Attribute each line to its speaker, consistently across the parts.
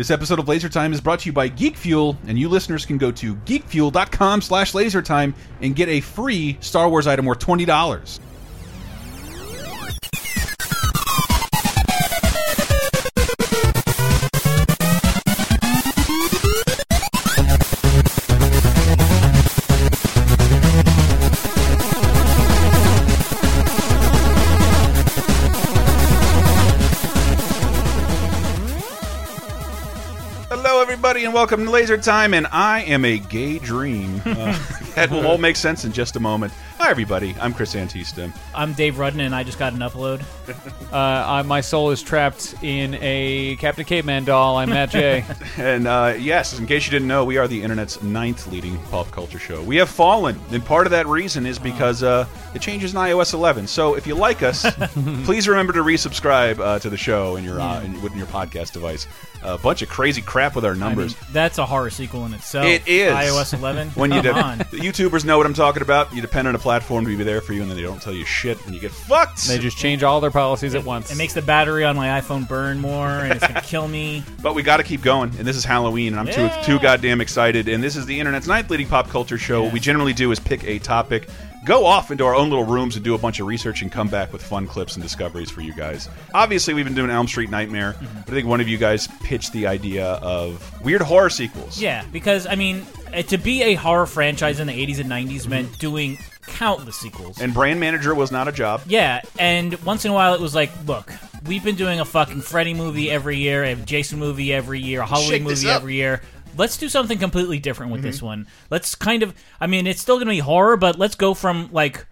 Speaker 1: This episode of Laser Time is brought to you by Geek Fuel, and you listeners can go to geekfuel.com slash lasertime and get a free Star Wars item worth $20. And welcome to Laser Time. And I am a gay dream. Uh, that will all make sense in just a moment. Hi, everybody. I'm Chris Antista.
Speaker 2: I'm Dave Rudden, and I just got an upload.
Speaker 3: Uh, I, my soul is trapped in a Captain Caveman doll. I'm Matt J.
Speaker 1: And uh, yes, in case you didn't know, we are the internet's ninth leading pop culture show. We have fallen, and part of that reason is because uh, it changes in iOS 11. So if you like us, please remember to resubscribe uh, to the show in your uh, in, in your podcast device. A bunch of crazy crap with our
Speaker 2: I mean,
Speaker 1: numbers.
Speaker 2: that's a horror sequel in itself.
Speaker 1: It is.
Speaker 2: iOS 11.
Speaker 1: when you
Speaker 2: on.
Speaker 1: the YouTubers know what I'm talking about. You depend on a platform to be there for you, and then they don't tell you shit, and you get fucked.
Speaker 3: They just change all their policies at once.
Speaker 2: It makes the battery on my iPhone burn more, and it's gonna kill me.
Speaker 1: But we got to keep going, and this is Halloween, and I'm
Speaker 2: Yeah.
Speaker 1: too too goddamn excited. And this is the internet's ninth leading pop culture show. What we generally do is pick a topic, go off into our own little rooms, and do a bunch of research, and come back with fun clips and discoveries for you guys. Obviously, we've been doing Elm Street Nightmare,
Speaker 2: Mm-hmm.
Speaker 1: but I think one of you guys pitched the idea of weird horror sequels.
Speaker 2: Yeah, because I mean, uh, to be a horror franchise in the 80s and 90s meant doing countless sequels.
Speaker 1: And brand manager was not a job.
Speaker 2: Yeah, and once in a while it was like, look, we've been doing a fucking Freddy movie every year, a Jason movie every year, a Halloween
Speaker 1: Shake this
Speaker 2: movie
Speaker 1: up.
Speaker 2: every year. Let's do something completely different with this one. Let's kind of, I mean, it's still going to be horror, but let's go from like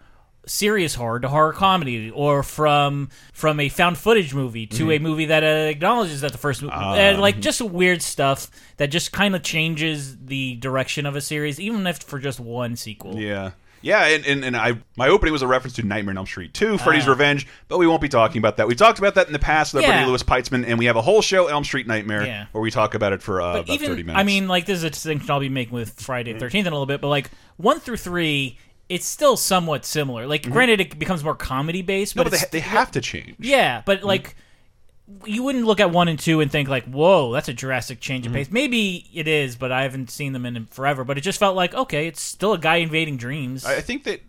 Speaker 2: serious horror to horror comedy, or from from a found footage movie to a movie that uh, acknowledges that the first movie, uh, like just weird stuff that just kind of changes the direction of a series, even if for just one sequel.
Speaker 1: Yeah. Yeah, and, and, and I my opening was a reference to Nightmare on Elm Street 2, Freddy's
Speaker 2: Ah.
Speaker 1: Revenge, but we won't be talking about that. We've talked about that in the past with
Speaker 2: Yeah.
Speaker 1: Louis Peitzman, and we have a whole show, Elm Street Nightmare,
Speaker 2: Yeah.
Speaker 1: where we talk about it for uh, about
Speaker 2: even
Speaker 1: 30 minutes.
Speaker 2: I mean, like this is a distinction I'll be making with Friday the Thirteenth in a little bit, but like one through three, it's still somewhat similar. Like, granted, it becomes more comedy based,
Speaker 1: no,
Speaker 2: but,
Speaker 1: but they, they have to change.
Speaker 2: yeah, but like. You wouldn't look at one and two and think like, "Whoa, that's a drastic change
Speaker 1: Mm-hmm.
Speaker 2: pace." Maybe it is, but I haven't seen them in forever. But it just felt like, okay, it's still a guy invading dreams.
Speaker 1: I I think that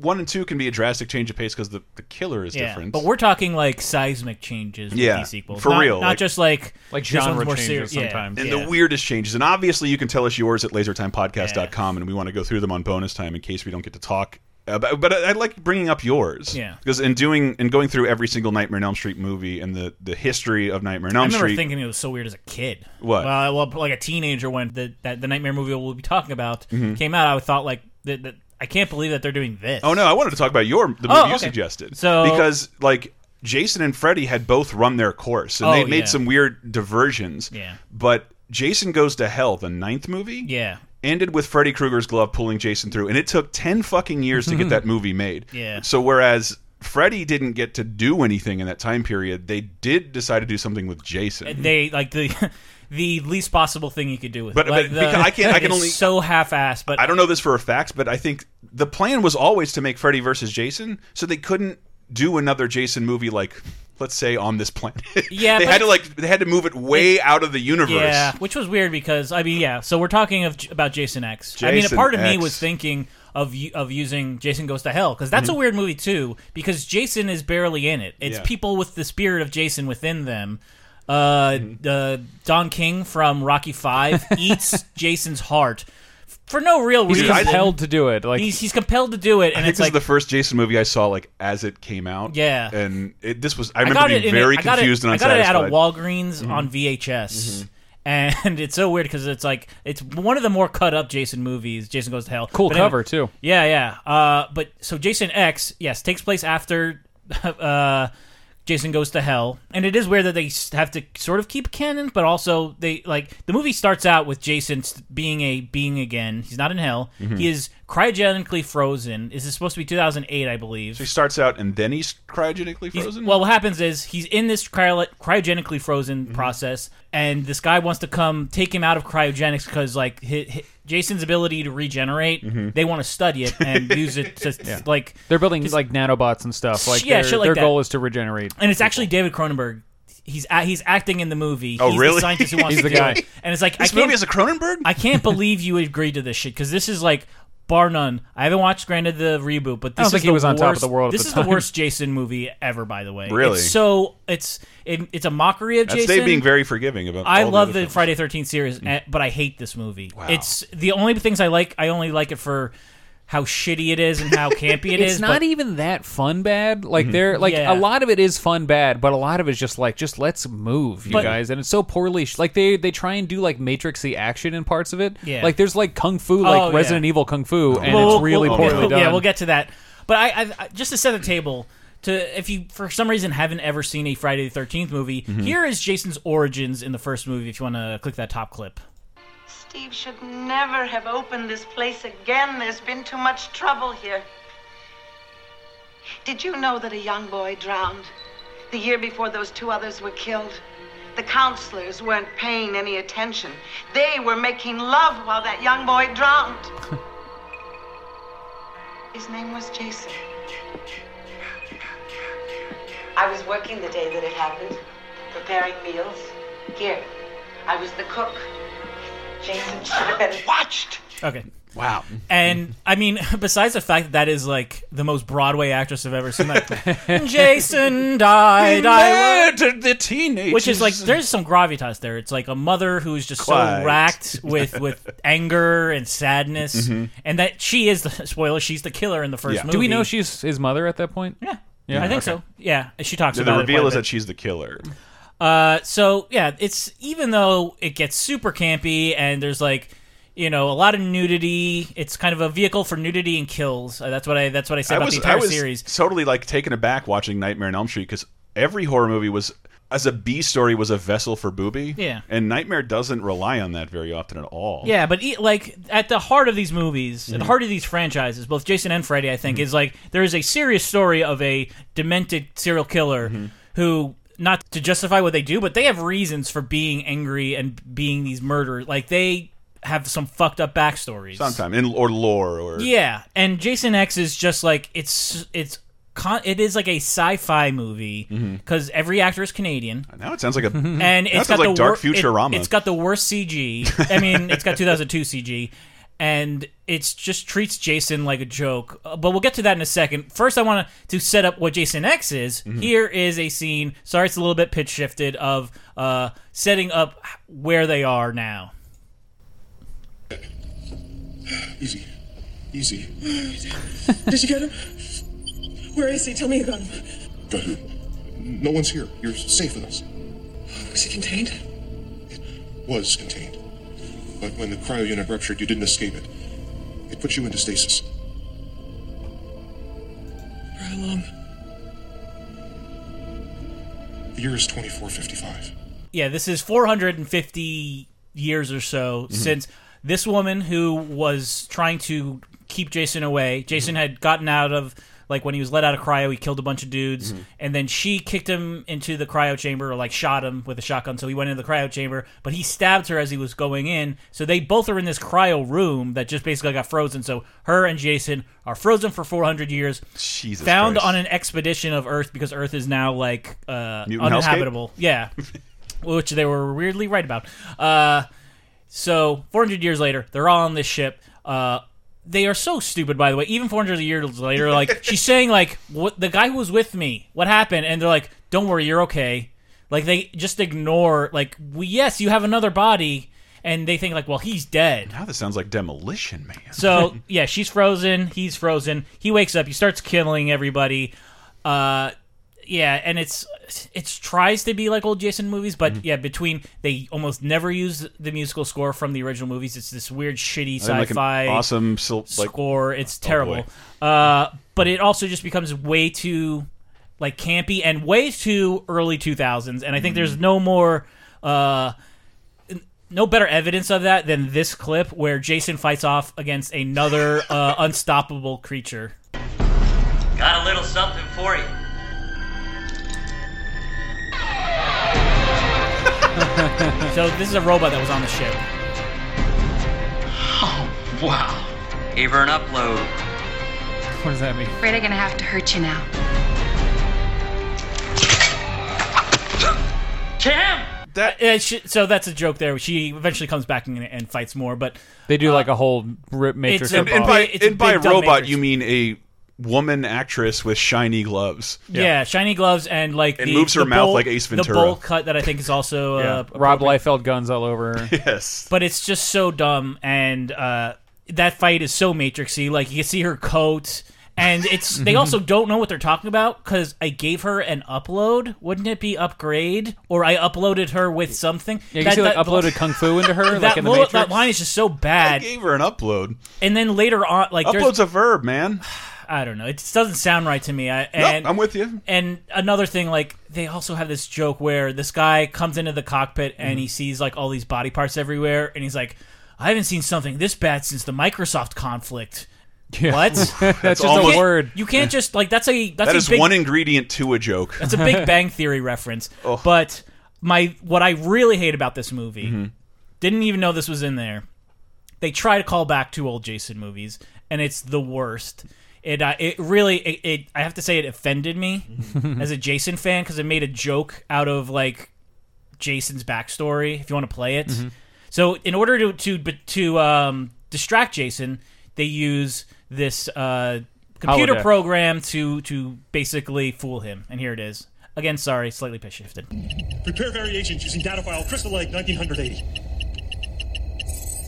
Speaker 1: one and two can be a drastic change of pace because the, the killer is
Speaker 2: yeah,
Speaker 1: different.
Speaker 2: but we're talking like seismic changes.
Speaker 1: Yeah,
Speaker 2: with these sequels,
Speaker 1: for
Speaker 2: Not-
Speaker 1: real,
Speaker 2: not
Speaker 1: like-
Speaker 2: just like
Speaker 3: Like genre
Speaker 2: more
Speaker 3: changes
Speaker 2: seri- yeah,
Speaker 3: sometimes.
Speaker 1: and
Speaker 2: yeah.
Speaker 1: the weirdest changes. And obviously, you can tell us yours at lasertimepodcast.com, and we want to go through them on bonus time in case we don't get to talk. About, but I, I like bringing up yours,
Speaker 2: Yeah.
Speaker 1: Because in doing and going through every single Nightmare on Elm Street movie and the the history of Nightmare on Elm Street I
Speaker 2: remember
Speaker 1: Street,
Speaker 2: thinking it was so weird as a kid.
Speaker 1: What?
Speaker 2: Well, well like a teenager when the that the Nightmare movie we'll be talking about
Speaker 1: Mm-hmm.
Speaker 2: came out, I thought like that. that I can't believe that they're doing this.
Speaker 1: Oh no, I wanted to talk about your the movie
Speaker 2: Oh,
Speaker 1: you suggested.
Speaker 2: So-
Speaker 1: because like Jason and Freddy had both run their course and
Speaker 2: Oh,
Speaker 1: they made
Speaker 2: yeah.
Speaker 1: some weird diversions.
Speaker 2: Yeah.
Speaker 1: But Jason Goes to Hell, the ninth movie,
Speaker 2: Yeah.
Speaker 1: Ended with Freddy Krueger's glove pulling Jason through, and it took ten fucking years to get that movie made.
Speaker 2: Yeah.
Speaker 1: So whereas Freddy didn't get to do anything in that time period, they did decide to do something with Jason.
Speaker 2: They like the the least possible thing you could do with
Speaker 1: But-
Speaker 2: it. Like,
Speaker 1: but
Speaker 2: the-
Speaker 1: because I can't- I can
Speaker 2: it's
Speaker 1: only-
Speaker 2: so half-assed. But
Speaker 1: I don't know this for a fact, but I think the plan was always to make Freddy versus Jason, so they couldn't do another Jason movie like let's say on this planet.
Speaker 2: Yeah,
Speaker 1: they had to like they had to move it way out of the universe.
Speaker 2: Yeah, which was weird because I mean, yeah. So we're talking of about Jason X. I mean, a
Speaker 1: Jason
Speaker 2: part of me was thinking of of using Jason Goes to Hell because that's
Speaker 1: Mm-hmm.
Speaker 2: a weird movie too because Jason is barely in it. It's
Speaker 1: Yeah.
Speaker 2: people with the spirit of Jason within them. Uh,
Speaker 1: Mm-hmm.
Speaker 2: uh, Don King from Rocky Five eats Jason's heart for no real reason.
Speaker 3: He's
Speaker 2: reason.
Speaker 3: compelled to do it. Like
Speaker 2: He's he's compelled to do it,
Speaker 1: I
Speaker 2: and
Speaker 1: think
Speaker 2: it's
Speaker 1: this
Speaker 2: like
Speaker 1: is the first Jason movie I saw like as it came out.
Speaker 2: Yeah.
Speaker 1: and it, this was I remember
Speaker 2: got
Speaker 1: being
Speaker 2: it in
Speaker 1: very
Speaker 2: a, I got
Speaker 1: confused
Speaker 2: it,
Speaker 1: and
Speaker 2: I got it
Speaker 1: unsatisfied.
Speaker 2: at a Walgreens on VHS. And it's so weird because it's like it's one of the more cut up Jason movies. Jason Goes to Hell.
Speaker 3: cool
Speaker 2: But anyway-
Speaker 3: cover too.
Speaker 2: Yeah, yeah. Uh, but so Jason X, yes, takes place after uh, Jason Goes to Hell, and it is weird that they have to sort of keep canon, but also they like the movie starts out with Jason being a being again. He's not in hell.
Speaker 1: Mm-hmm.
Speaker 2: He is cryogenically frozen. This is supposed to be 2008, I believe.
Speaker 1: So he starts out and then he's cryogenically
Speaker 2: He's-
Speaker 1: frozen.
Speaker 2: well, what happens is he's in this cryo- cryogenically frozen
Speaker 1: Mm-hmm.
Speaker 2: process, and this guy wants to come take him out of cryogenics because, like, hi hi Jason's ability to regenerate,
Speaker 1: Mm-hmm.
Speaker 2: they want to study it and use it to, like,
Speaker 3: They're building like nanobots and stuff. Like
Speaker 2: yeah,
Speaker 3: their,
Speaker 2: shit like
Speaker 3: their
Speaker 2: that.
Speaker 3: goal is to regenerate.
Speaker 2: and it's actually David Cronenberg. he's a- he's acting in the movie.
Speaker 1: Oh,
Speaker 2: he's
Speaker 1: really?
Speaker 2: The scientist who wants
Speaker 3: He's
Speaker 2: to
Speaker 3: the
Speaker 2: do
Speaker 3: guy.
Speaker 2: it. And it's like
Speaker 1: This
Speaker 2: I can't
Speaker 1: movie is a Cronenberg.
Speaker 2: I can't believe you agreed to this shit because this is like bar none. I haven't watched granted the reboot, but this
Speaker 3: don't
Speaker 2: is
Speaker 3: think he
Speaker 2: the
Speaker 3: was on top of
Speaker 2: worst-
Speaker 3: the world at
Speaker 2: This
Speaker 3: the
Speaker 2: is
Speaker 3: time.
Speaker 2: the worst Jason movie ever, by the way.
Speaker 1: Really?
Speaker 2: It's so it's it, it's a mockery of
Speaker 1: That's
Speaker 2: Jason.
Speaker 1: Dave being very forgiving about.
Speaker 2: I
Speaker 1: all
Speaker 2: love
Speaker 1: other
Speaker 2: the. Friday Thirteenth series, eh, but I hate this movie.
Speaker 1: Wow.
Speaker 2: It's the only things I like. I only like it for how shitty it is and how campy it is.
Speaker 3: it's not
Speaker 2: but
Speaker 3: even that fun bad. Like they're like
Speaker 2: Yeah.
Speaker 3: a lot of it is fun bad, but a lot of it is just like just let's move, you
Speaker 2: But-
Speaker 3: guys. And it's so poorly sh- like they they try and do like Matrixy action in parts of it.
Speaker 2: Yeah.
Speaker 3: Like there's like kung fu, like
Speaker 2: Oh, yeah.
Speaker 3: Resident Evil kung fu, and
Speaker 2: Well,
Speaker 3: it's really
Speaker 2: we'll-
Speaker 3: poorly
Speaker 2: we'll-
Speaker 3: done.
Speaker 2: Yeah, we'll get to that. But I, I, I just to set the table. To if you for some reason haven't ever seen a Friday the Thirteenth movie,
Speaker 1: Mm-hmm.
Speaker 2: here is Jason's origins in the first movie. If you want to click that top clip.
Speaker 4: Steve should never have opened this place again. There's been too much trouble here. Did you know that a young boy drowned the year before those two others were killed? The counselors weren't paying any attention. They were making love while that young boy drowned. His name was Jason. I was working the day that it happened, preparing meals. Here, I was the cook. Jason should have been watched.
Speaker 2: Okay.
Speaker 1: Wow.
Speaker 2: And I mean, besides the fact that that is like the most Broadway actress I've ever seen, like Jason died, I
Speaker 1: murdered the teenagers.
Speaker 2: which is like there's some gravitas there. It's like a mother who's just
Speaker 1: Quite.
Speaker 2: so racked with with anger and sadness, mm-hmm. and that she is the spoiler. She's the killer in the first
Speaker 1: Yeah.
Speaker 2: movie.
Speaker 3: Do we know she's his mother at that point?
Speaker 2: Yeah.
Speaker 3: Yeah,
Speaker 2: I think
Speaker 3: okay.
Speaker 2: so. Yeah, she talks
Speaker 1: the
Speaker 2: about it
Speaker 1: reveal
Speaker 2: quite a
Speaker 1: is
Speaker 2: bit.
Speaker 1: that she's the killer.
Speaker 2: Uh, so yeah, it's even though it gets super campy and there's like, you know, a lot of nudity. It's kind of a vehicle for nudity and kills. Uh, that's what I. That's what I said
Speaker 1: I
Speaker 2: about
Speaker 1: was,
Speaker 2: the entire
Speaker 1: I was
Speaker 2: series.
Speaker 1: totally like taken aback watching Nightmare on Elm Street because every horror movie was, as a B story, was a vessel for booby.
Speaker 2: Yeah.
Speaker 1: and Nightmare doesn't rely on that very often at all.
Speaker 2: Yeah, but e- like at the heart of these movies,
Speaker 1: Mm-hmm.
Speaker 2: at the heart of these franchises, both Jason and Freddy, I think, is like there is a serious story of a demented serial killer
Speaker 1: Mm-hmm.
Speaker 2: who, not to justify what they do, but they have reasons for being angry and being these murderers. Like they have some fucked up backstories.
Speaker 1: sometimes in or lore or
Speaker 2: Yeah, and Jason X is just like it's it's con- it is like a sci-fi movie
Speaker 1: Mm-hmm.
Speaker 2: because every actor is Canadian.
Speaker 1: Now it sounds like a
Speaker 2: and it's got
Speaker 1: like
Speaker 2: the
Speaker 1: Dark
Speaker 2: wor- it-
Speaker 1: Futurama.
Speaker 2: it's got the worst CG. I mean, it's got 2002 CG, and it's just treats Jason like a joke. Uh, but we'll get to that in a second. First, I want to set up what Jason X is.
Speaker 1: Mm-hmm.
Speaker 2: Here is a scene. Sorry, it's a little bit pitch shifted of uh, setting up where they are now.
Speaker 5: Easy. Easy.
Speaker 6: Did you get him? Where is he? Tell me about him.
Speaker 5: Got who? No one's here. You're safe with us.
Speaker 6: Was he contained?
Speaker 5: It was contained. But when the cryo unit ruptured, you didn't escape it. It put you into stasis.
Speaker 6: For how long?
Speaker 5: The year is 2455.
Speaker 2: yeah, this is 450 years or so
Speaker 1: Mm-hmm.
Speaker 2: since this woman who was trying to keep Jason away. Jason had gotten out of like when he was let out of cryo, he killed a bunch of dudes,
Speaker 1: Mm-hmm.
Speaker 2: and then she kicked him into the cryo chamber or like shot him with a shotgun. So he went into the cryo chamber, but he stabbed her as he was going in. So they both are in this cryo room that just basically got frozen. So her and Jason are frozen for 400 years.
Speaker 1: Jesus
Speaker 2: found
Speaker 1: Christ.
Speaker 2: on an expedition of Earth because Earth is now like uh,
Speaker 1: Mutant hellscape?
Speaker 2: uninhabitable. Yeah, which they were weirdly right about. Uh, so 400 years later, they're all on this ship. Uh, they are so stupid, by the way. Even 400 years later, like she's saying, like what the guy who was with me, what happened? And they're like, "Don't worry, you're okay." Like they just ignore, like, well, yes, you have another body, and they think like, well, he's dead.
Speaker 1: Now this sounds like Demolition Man.
Speaker 2: So yeah, she's frozen. He's frozen. He wakes up. He starts killing everybody. Uh, yeah, and it's it tries to be like old Jason movies, but
Speaker 1: Mm-hmm.
Speaker 2: yeah, between they almost never use the musical score from the original movies. It's this weird, shitty
Speaker 1: And like an
Speaker 2: sci-fi
Speaker 1: awesome sil- like
Speaker 2: score. It's
Speaker 1: Oh,
Speaker 2: terrible. uh, but it also just becomes way too like campy and way too early 2000s. And I think
Speaker 1: Mm.
Speaker 2: there's no more. Uh, no better evidence of that than this clip where Jason fights off against another uh, unstoppable creature.
Speaker 7: Got a little something for you.
Speaker 2: So this is a robot that was on the ship.
Speaker 7: Oh, wow. Gave her an upload.
Speaker 3: What does that mean?
Speaker 8: Afraid I'm gonna have to hurt you now.
Speaker 7: Cam!
Speaker 1: That
Speaker 2: Uh, she, so that's a joke there. She eventually comes back and, and fights more, but
Speaker 3: They do like a whole rip Matrix.
Speaker 2: it's a-
Speaker 1: and, and by
Speaker 2: It's a
Speaker 1: and by robot
Speaker 2: Matrix.
Speaker 1: you mean a woman actress with shiny gloves.
Speaker 2: yeah. shiny gloves and like
Speaker 1: And
Speaker 2: the,
Speaker 1: moves her
Speaker 2: the
Speaker 1: mouth
Speaker 2: bowl-
Speaker 1: like Ace Ventura.
Speaker 2: The
Speaker 1: Ventura.
Speaker 2: bowl cut that I think is also
Speaker 3: yeah.
Speaker 2: uh,
Speaker 3: Rob
Speaker 2: appropriate.
Speaker 3: Liefeld guns all over.
Speaker 1: Yes.
Speaker 2: but it's just so dumb and uh, that fight is so matrixy like you can see her coat and it's they also don't know what they're talking about because i gave her an upload wouldn't it be upgrade or i uploaded her with something
Speaker 3: Yeah, you can see like uploaded kung fu into her, like
Speaker 2: that,
Speaker 3: in the
Speaker 2: lo- that line is just so bad.
Speaker 1: I gave her an upload.
Speaker 2: and then later on like there's
Speaker 1: Upload's a verb, man.
Speaker 2: i don't know it just doesn't sound right to me I,
Speaker 1: Nope,
Speaker 2: and
Speaker 1: I'm with you.
Speaker 2: and another thing, like they also have this joke where this guy comes into the cockpit and
Speaker 1: Mm-hmm.
Speaker 2: he sees like all these body parts everywhere, and he's like, "I haven't seen something this bad since the Microsoft conflict."
Speaker 3: Yeah.
Speaker 2: What?
Speaker 3: That's just
Speaker 1: almost-
Speaker 3: a word.
Speaker 2: You can't just like that's a that's
Speaker 1: That
Speaker 2: a
Speaker 1: is
Speaker 2: big,
Speaker 1: one ingredient to a joke.
Speaker 2: that's a Big Bang Theory reference. But my what I really hate about this movie,
Speaker 1: Mm-hmm.
Speaker 2: didn't even know this was in there. They try to call back to old Jason movies, and it's the worst. It uh, it really it, it I have to say it offended me as a Jason fan because it made a joke out of like Jason's backstory. If you want to play it, so in order to to to um, distract Jason, they use this uh, computer
Speaker 3: Holodeck.
Speaker 2: program to to basically fool him. And here it is. Again, sorry, slightly pitch shifted.
Speaker 8: Prepare variations using data file Crystal Lake 1980.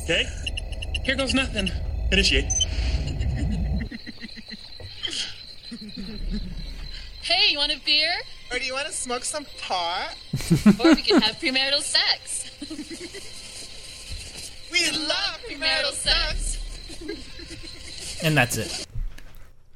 Speaker 8: Okay?
Speaker 6: Here goes nothing.
Speaker 8: Initiate.
Speaker 9: Hey, you want a beer?
Speaker 6: Or do you want to smoke some pot?
Speaker 9: Or we can have premarital sex.
Speaker 6: We love
Speaker 9: Premarital sex.
Speaker 2: and that's it.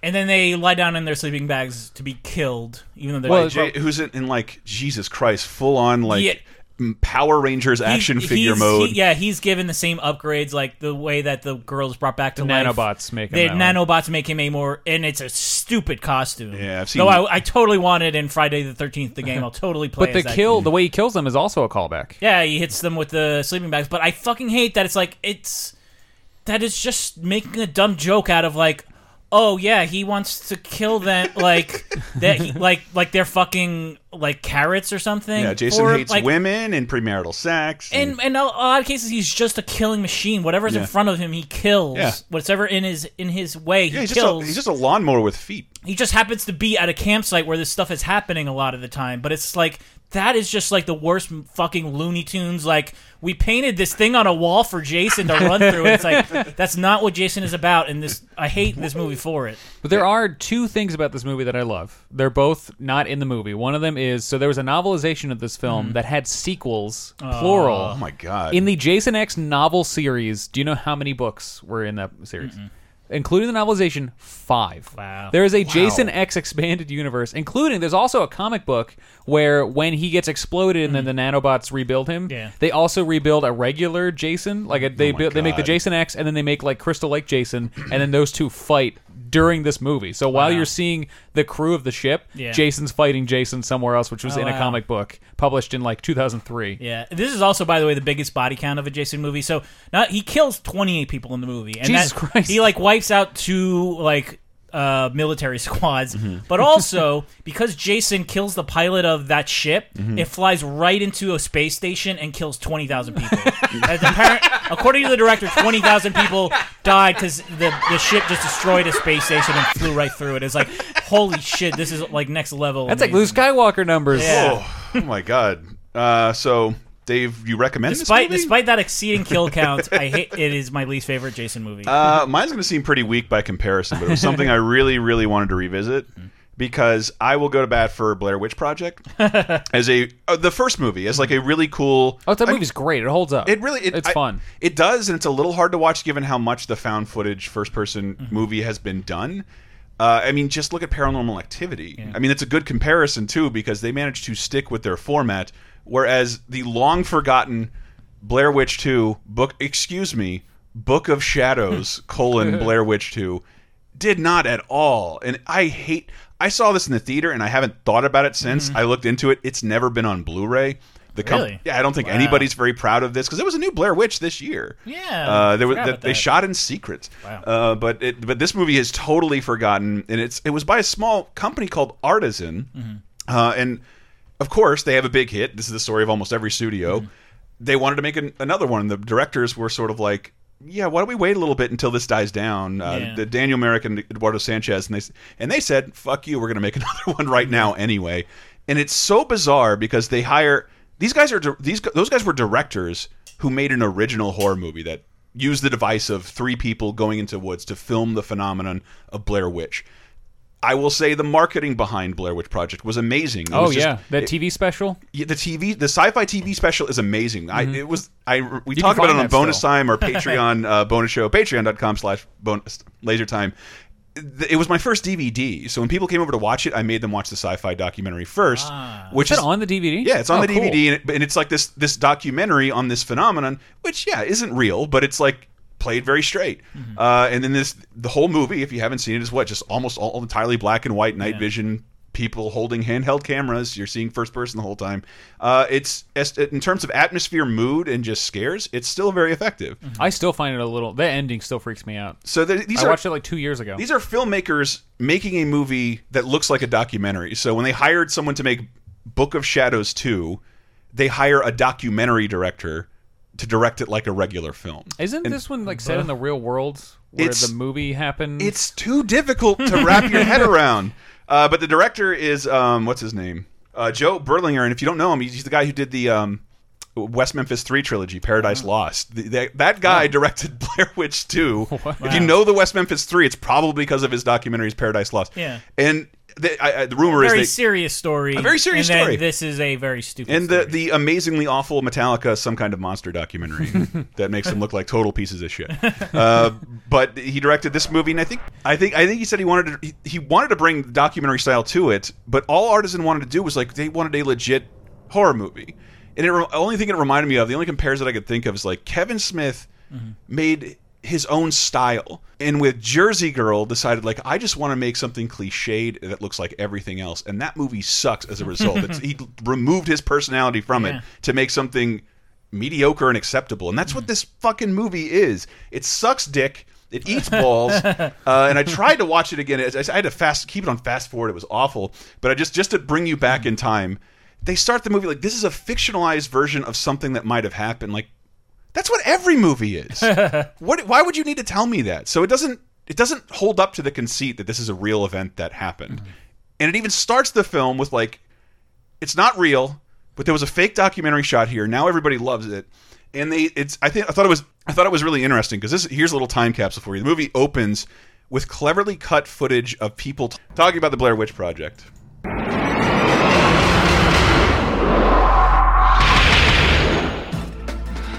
Speaker 2: And then they lie down in their sleeping bags to be killed, even though they're
Speaker 3: Well,
Speaker 1: Jay, who's in, in like Jesus Christ, full on like
Speaker 2: Yeah.
Speaker 1: M- Power Rangers action
Speaker 2: He-
Speaker 1: figure mode.
Speaker 2: he- yeah, he's given the same upgrades, like the way that the girls brought back to
Speaker 3: The
Speaker 2: life.
Speaker 3: nanobots make him
Speaker 2: the
Speaker 3: that way.
Speaker 2: nanobots make him a more, and it's a stupid costume.
Speaker 1: Yeah, I've seen-
Speaker 2: Though I, I totally wanted in Friday the Thirteenth the game. I'll totally play.
Speaker 3: But the
Speaker 2: as that
Speaker 3: kill, the way he kills them, is also a callback.
Speaker 2: Yeah, he hits them with the sleeping bags. But I fucking hate that it's like it's that is just making a dumb joke out of like, oh yeah, he wants to kill them like that, he, like like they're fucking like carrots or something.
Speaker 1: yeah, Jason
Speaker 2: Or,
Speaker 1: hates
Speaker 2: like,
Speaker 1: women and premarital sex.
Speaker 2: And in a lot of cases, he's just a killing machine. Whatever's
Speaker 1: Yeah.
Speaker 2: in front of him, he kills.
Speaker 1: Yeah.
Speaker 2: Whatever in his in his way, he
Speaker 1: yeah, he's just,
Speaker 2: kills.
Speaker 1: a, he's just a lawnmower with feet.
Speaker 2: he just happens to be at a campsite where this stuff is happening a lot of the time. But it's like that is just like the worst fucking Looney Tunes. Like we painted this thing on a wall for Jason to run through. And it's like that's not what Jason is about. And this I hate this movie for it.
Speaker 3: But there are two things about this movie that I love. They're both not in the movie. One of them is so there was a novelization of this film mm. that had sequels, uh, plural.
Speaker 1: Oh my god!
Speaker 3: In the Jason X novel series, do you know how many books were in that series? Including the novelization, five.
Speaker 2: Wow.
Speaker 3: There is a Jason X expanded universe, including there's also a comic book where when he gets exploded and then hmm. the nanobots rebuild him,
Speaker 2: Yeah.
Speaker 3: they also rebuild a regular Jason. Like a, they
Speaker 1: Oh
Speaker 3: build, they make the Jason X and then they make like Crystal Lake Jason, and then those two fight during this movie. So while
Speaker 2: Wow.
Speaker 3: you're seeing the crew of the ship,
Speaker 2: Yeah.
Speaker 3: Jason's fighting Jason somewhere else, which was
Speaker 2: Oh,
Speaker 3: in a
Speaker 2: wow.
Speaker 3: comic book published in like 2003.
Speaker 2: Yeah, this is also, by the way, the biggest body count of a Jason movie. So, not he kills twenty eight people in the movie, and
Speaker 3: Jesus
Speaker 2: that,
Speaker 3: Christ.
Speaker 2: he like wipes out two like uh, military squads.
Speaker 1: Mm-hmm.
Speaker 2: But also because Jason kills the pilot of that ship,
Speaker 1: Mm-hmm.
Speaker 2: it flies right into a space station and kills twenty thousand people. As apparent- according to the director, twenty thousand people died because the the ship just destroyed a space station and flew right through it. It's like holy shit, this is like next level.
Speaker 3: That's like Luke. Skywalker numbers.
Speaker 2: Yeah.
Speaker 1: oh, oh my god! Uh, so Dave, you recommend
Speaker 2: Despite
Speaker 1: this movie?
Speaker 2: despite that exceeding kill count, I hate it is my least favorite Jason movie.
Speaker 1: Uh, mine's going to seem pretty weak by comparison, but it was something I really, really wanted to revisit because I will go to bat for Blair Witch Project as a uh, the first movie as like a really cool.
Speaker 3: Oh, that
Speaker 1: I-
Speaker 3: movie's great. It holds up.
Speaker 1: It really, it,
Speaker 3: it's
Speaker 1: I-
Speaker 3: fun.
Speaker 1: It does, and it's a little hard to watch given how much the found footage first person
Speaker 3: Mm-hmm.
Speaker 1: movie has been done. Uh, I mean, just look at Paranormal Activity. I mean, it's a good comparison too because they managed to stick with their format, whereas the long forgotten Blair Witch Two book, excuse me, Book of Shadows colon Blair Witch Two, did not at all. And I hate. I saw this in the theater, and I haven't thought about it since. I looked into it. It's never been on Blu-ray. The
Speaker 2: Really?
Speaker 1: yeah, I don't think
Speaker 2: Wow.
Speaker 1: anybody's very proud of this because there was a new Blair Witch this year.
Speaker 2: Yeah,
Speaker 1: uh, there was
Speaker 2: about
Speaker 1: they shot in secret.
Speaker 2: Wow.
Speaker 1: Uh, but it, but this movie is totally forgotten, and it's it was by a small company called Artisan,
Speaker 2: Mm-hmm.
Speaker 1: uh, and of course, they have a big hit. This is the story of almost every studio.
Speaker 2: Mm-hmm.
Speaker 1: They wanted to make an, another one. The directors were sort of like, "Yeah, why don't we wait a little bit until this dies down?" Uh,
Speaker 2: Yeah.
Speaker 1: The Daniel Myrick and Eduardo Sanchez, and they and they said, "Fuck you, we're going to make another one right now anyway." And it's so bizarre because they hire these guys are these those guys were directors who made an original horror movie that used the device of three people going into woods to film the phenomenon of Blair Witch. I will say the marketing behind Blair Witch Project was amazing. It
Speaker 3: Oh
Speaker 1: was just-
Speaker 3: yeah, that
Speaker 1: it-
Speaker 3: TV special.
Speaker 1: yeah, the TV, the sci-fi TV special is amazing. I it was I we
Speaker 3: Mm-hmm. You
Speaker 1: talk about it on bonus
Speaker 3: still.
Speaker 1: time or Patreon uh, bonus show patreon.com slash bonus laser time. It was my first DVD, so when people came over to watch it, I made them watch the sci-fi documentary first, which
Speaker 3: Is
Speaker 1: is
Speaker 3: on the DVD?
Speaker 1: yeah, it's on
Speaker 3: Oh,
Speaker 1: the
Speaker 3: cool.
Speaker 1: DVD, and, it, and it's like this this documentary on this phenomenon, which yeah isn't real, but it's like played very straight.
Speaker 3: Mm-hmm.
Speaker 1: Uh, and then this the whole movie, if you haven't seen it, is what just almost all entirely black and white night vision. People holding handheld cameras. You're seeing first person the whole time. Uh, it's as- in terms of atmosphere, mood, and just scares. It's still very effective.
Speaker 3: I still find it a little. That ending still freaks me out.
Speaker 1: So the, these
Speaker 3: I
Speaker 1: are
Speaker 3: watched it like two years ago.
Speaker 1: these are filmmakers making a movie that looks like a documentary. So when they hired someone to make Book of Shadows 2, they hire a documentary director to direct it like a regular film.
Speaker 3: Isn't this one like set in the real world where
Speaker 1: It's-
Speaker 3: the movie happened?
Speaker 1: It's too difficult to wrap your head around. Uh, but the director is um, what's his name? Uh, Joe Berlinger, and if you don't know him, he's the guy who did the um, West Memphis Three trilogy, Paradise
Speaker 3: Oh.
Speaker 1: Lost. The, that, that guy directed Blair Witch Two. If you know the West Memphis Three, it's probably because of his documentaries Paradise Lost.
Speaker 2: Yeah.
Speaker 1: and the, I, I, the rumor
Speaker 2: Very
Speaker 1: is they,
Speaker 2: serious story.
Speaker 1: A very serious
Speaker 2: and then
Speaker 1: story.
Speaker 2: This is a very stupid.
Speaker 1: and the
Speaker 2: story.
Speaker 1: the amazingly awful Metallica, some kind of monster documentary that makes them look like total pieces of shit. Uh, but he directed this movie, and I think I think I think he said he wanted to he, he wanted to bring documentary style to it, but all Artisan wanted to do was like they wanted a legit horror movie. And it, only thing it reminded me of, the only compares that I could think of is like Kevin Smith made his own style, and with Jersey Girl decided like I just want to make something cliched that looks like everything else, and that movie sucks as a result. he removed his personality from
Speaker 2: Yeah.
Speaker 1: it to make something mediocre and acceptable, and that's what this fucking movie is. It sucks dick. It eats balls, uh, and I tried to watch it again. I I had to fast keep it on fast forward. It was awful, but I just just to bring you back in time. They start the movie like this is a fictionalized version of something that might have happened. Like that's what every movie is. what? Why would you need to tell me that? So it doesn't. It doesn't hold up to the conceit that this is a real event that happened, mm-hmm. and it even starts the film with like, it's not real, but there was a fake documentary shot here. Now everybody loves it, and they. It's. I think I thought it was. I thought it was really interesting because this. Here's a little time capsule for you. The movie opens with cleverly cut footage of people talking about the Blair Witch Project.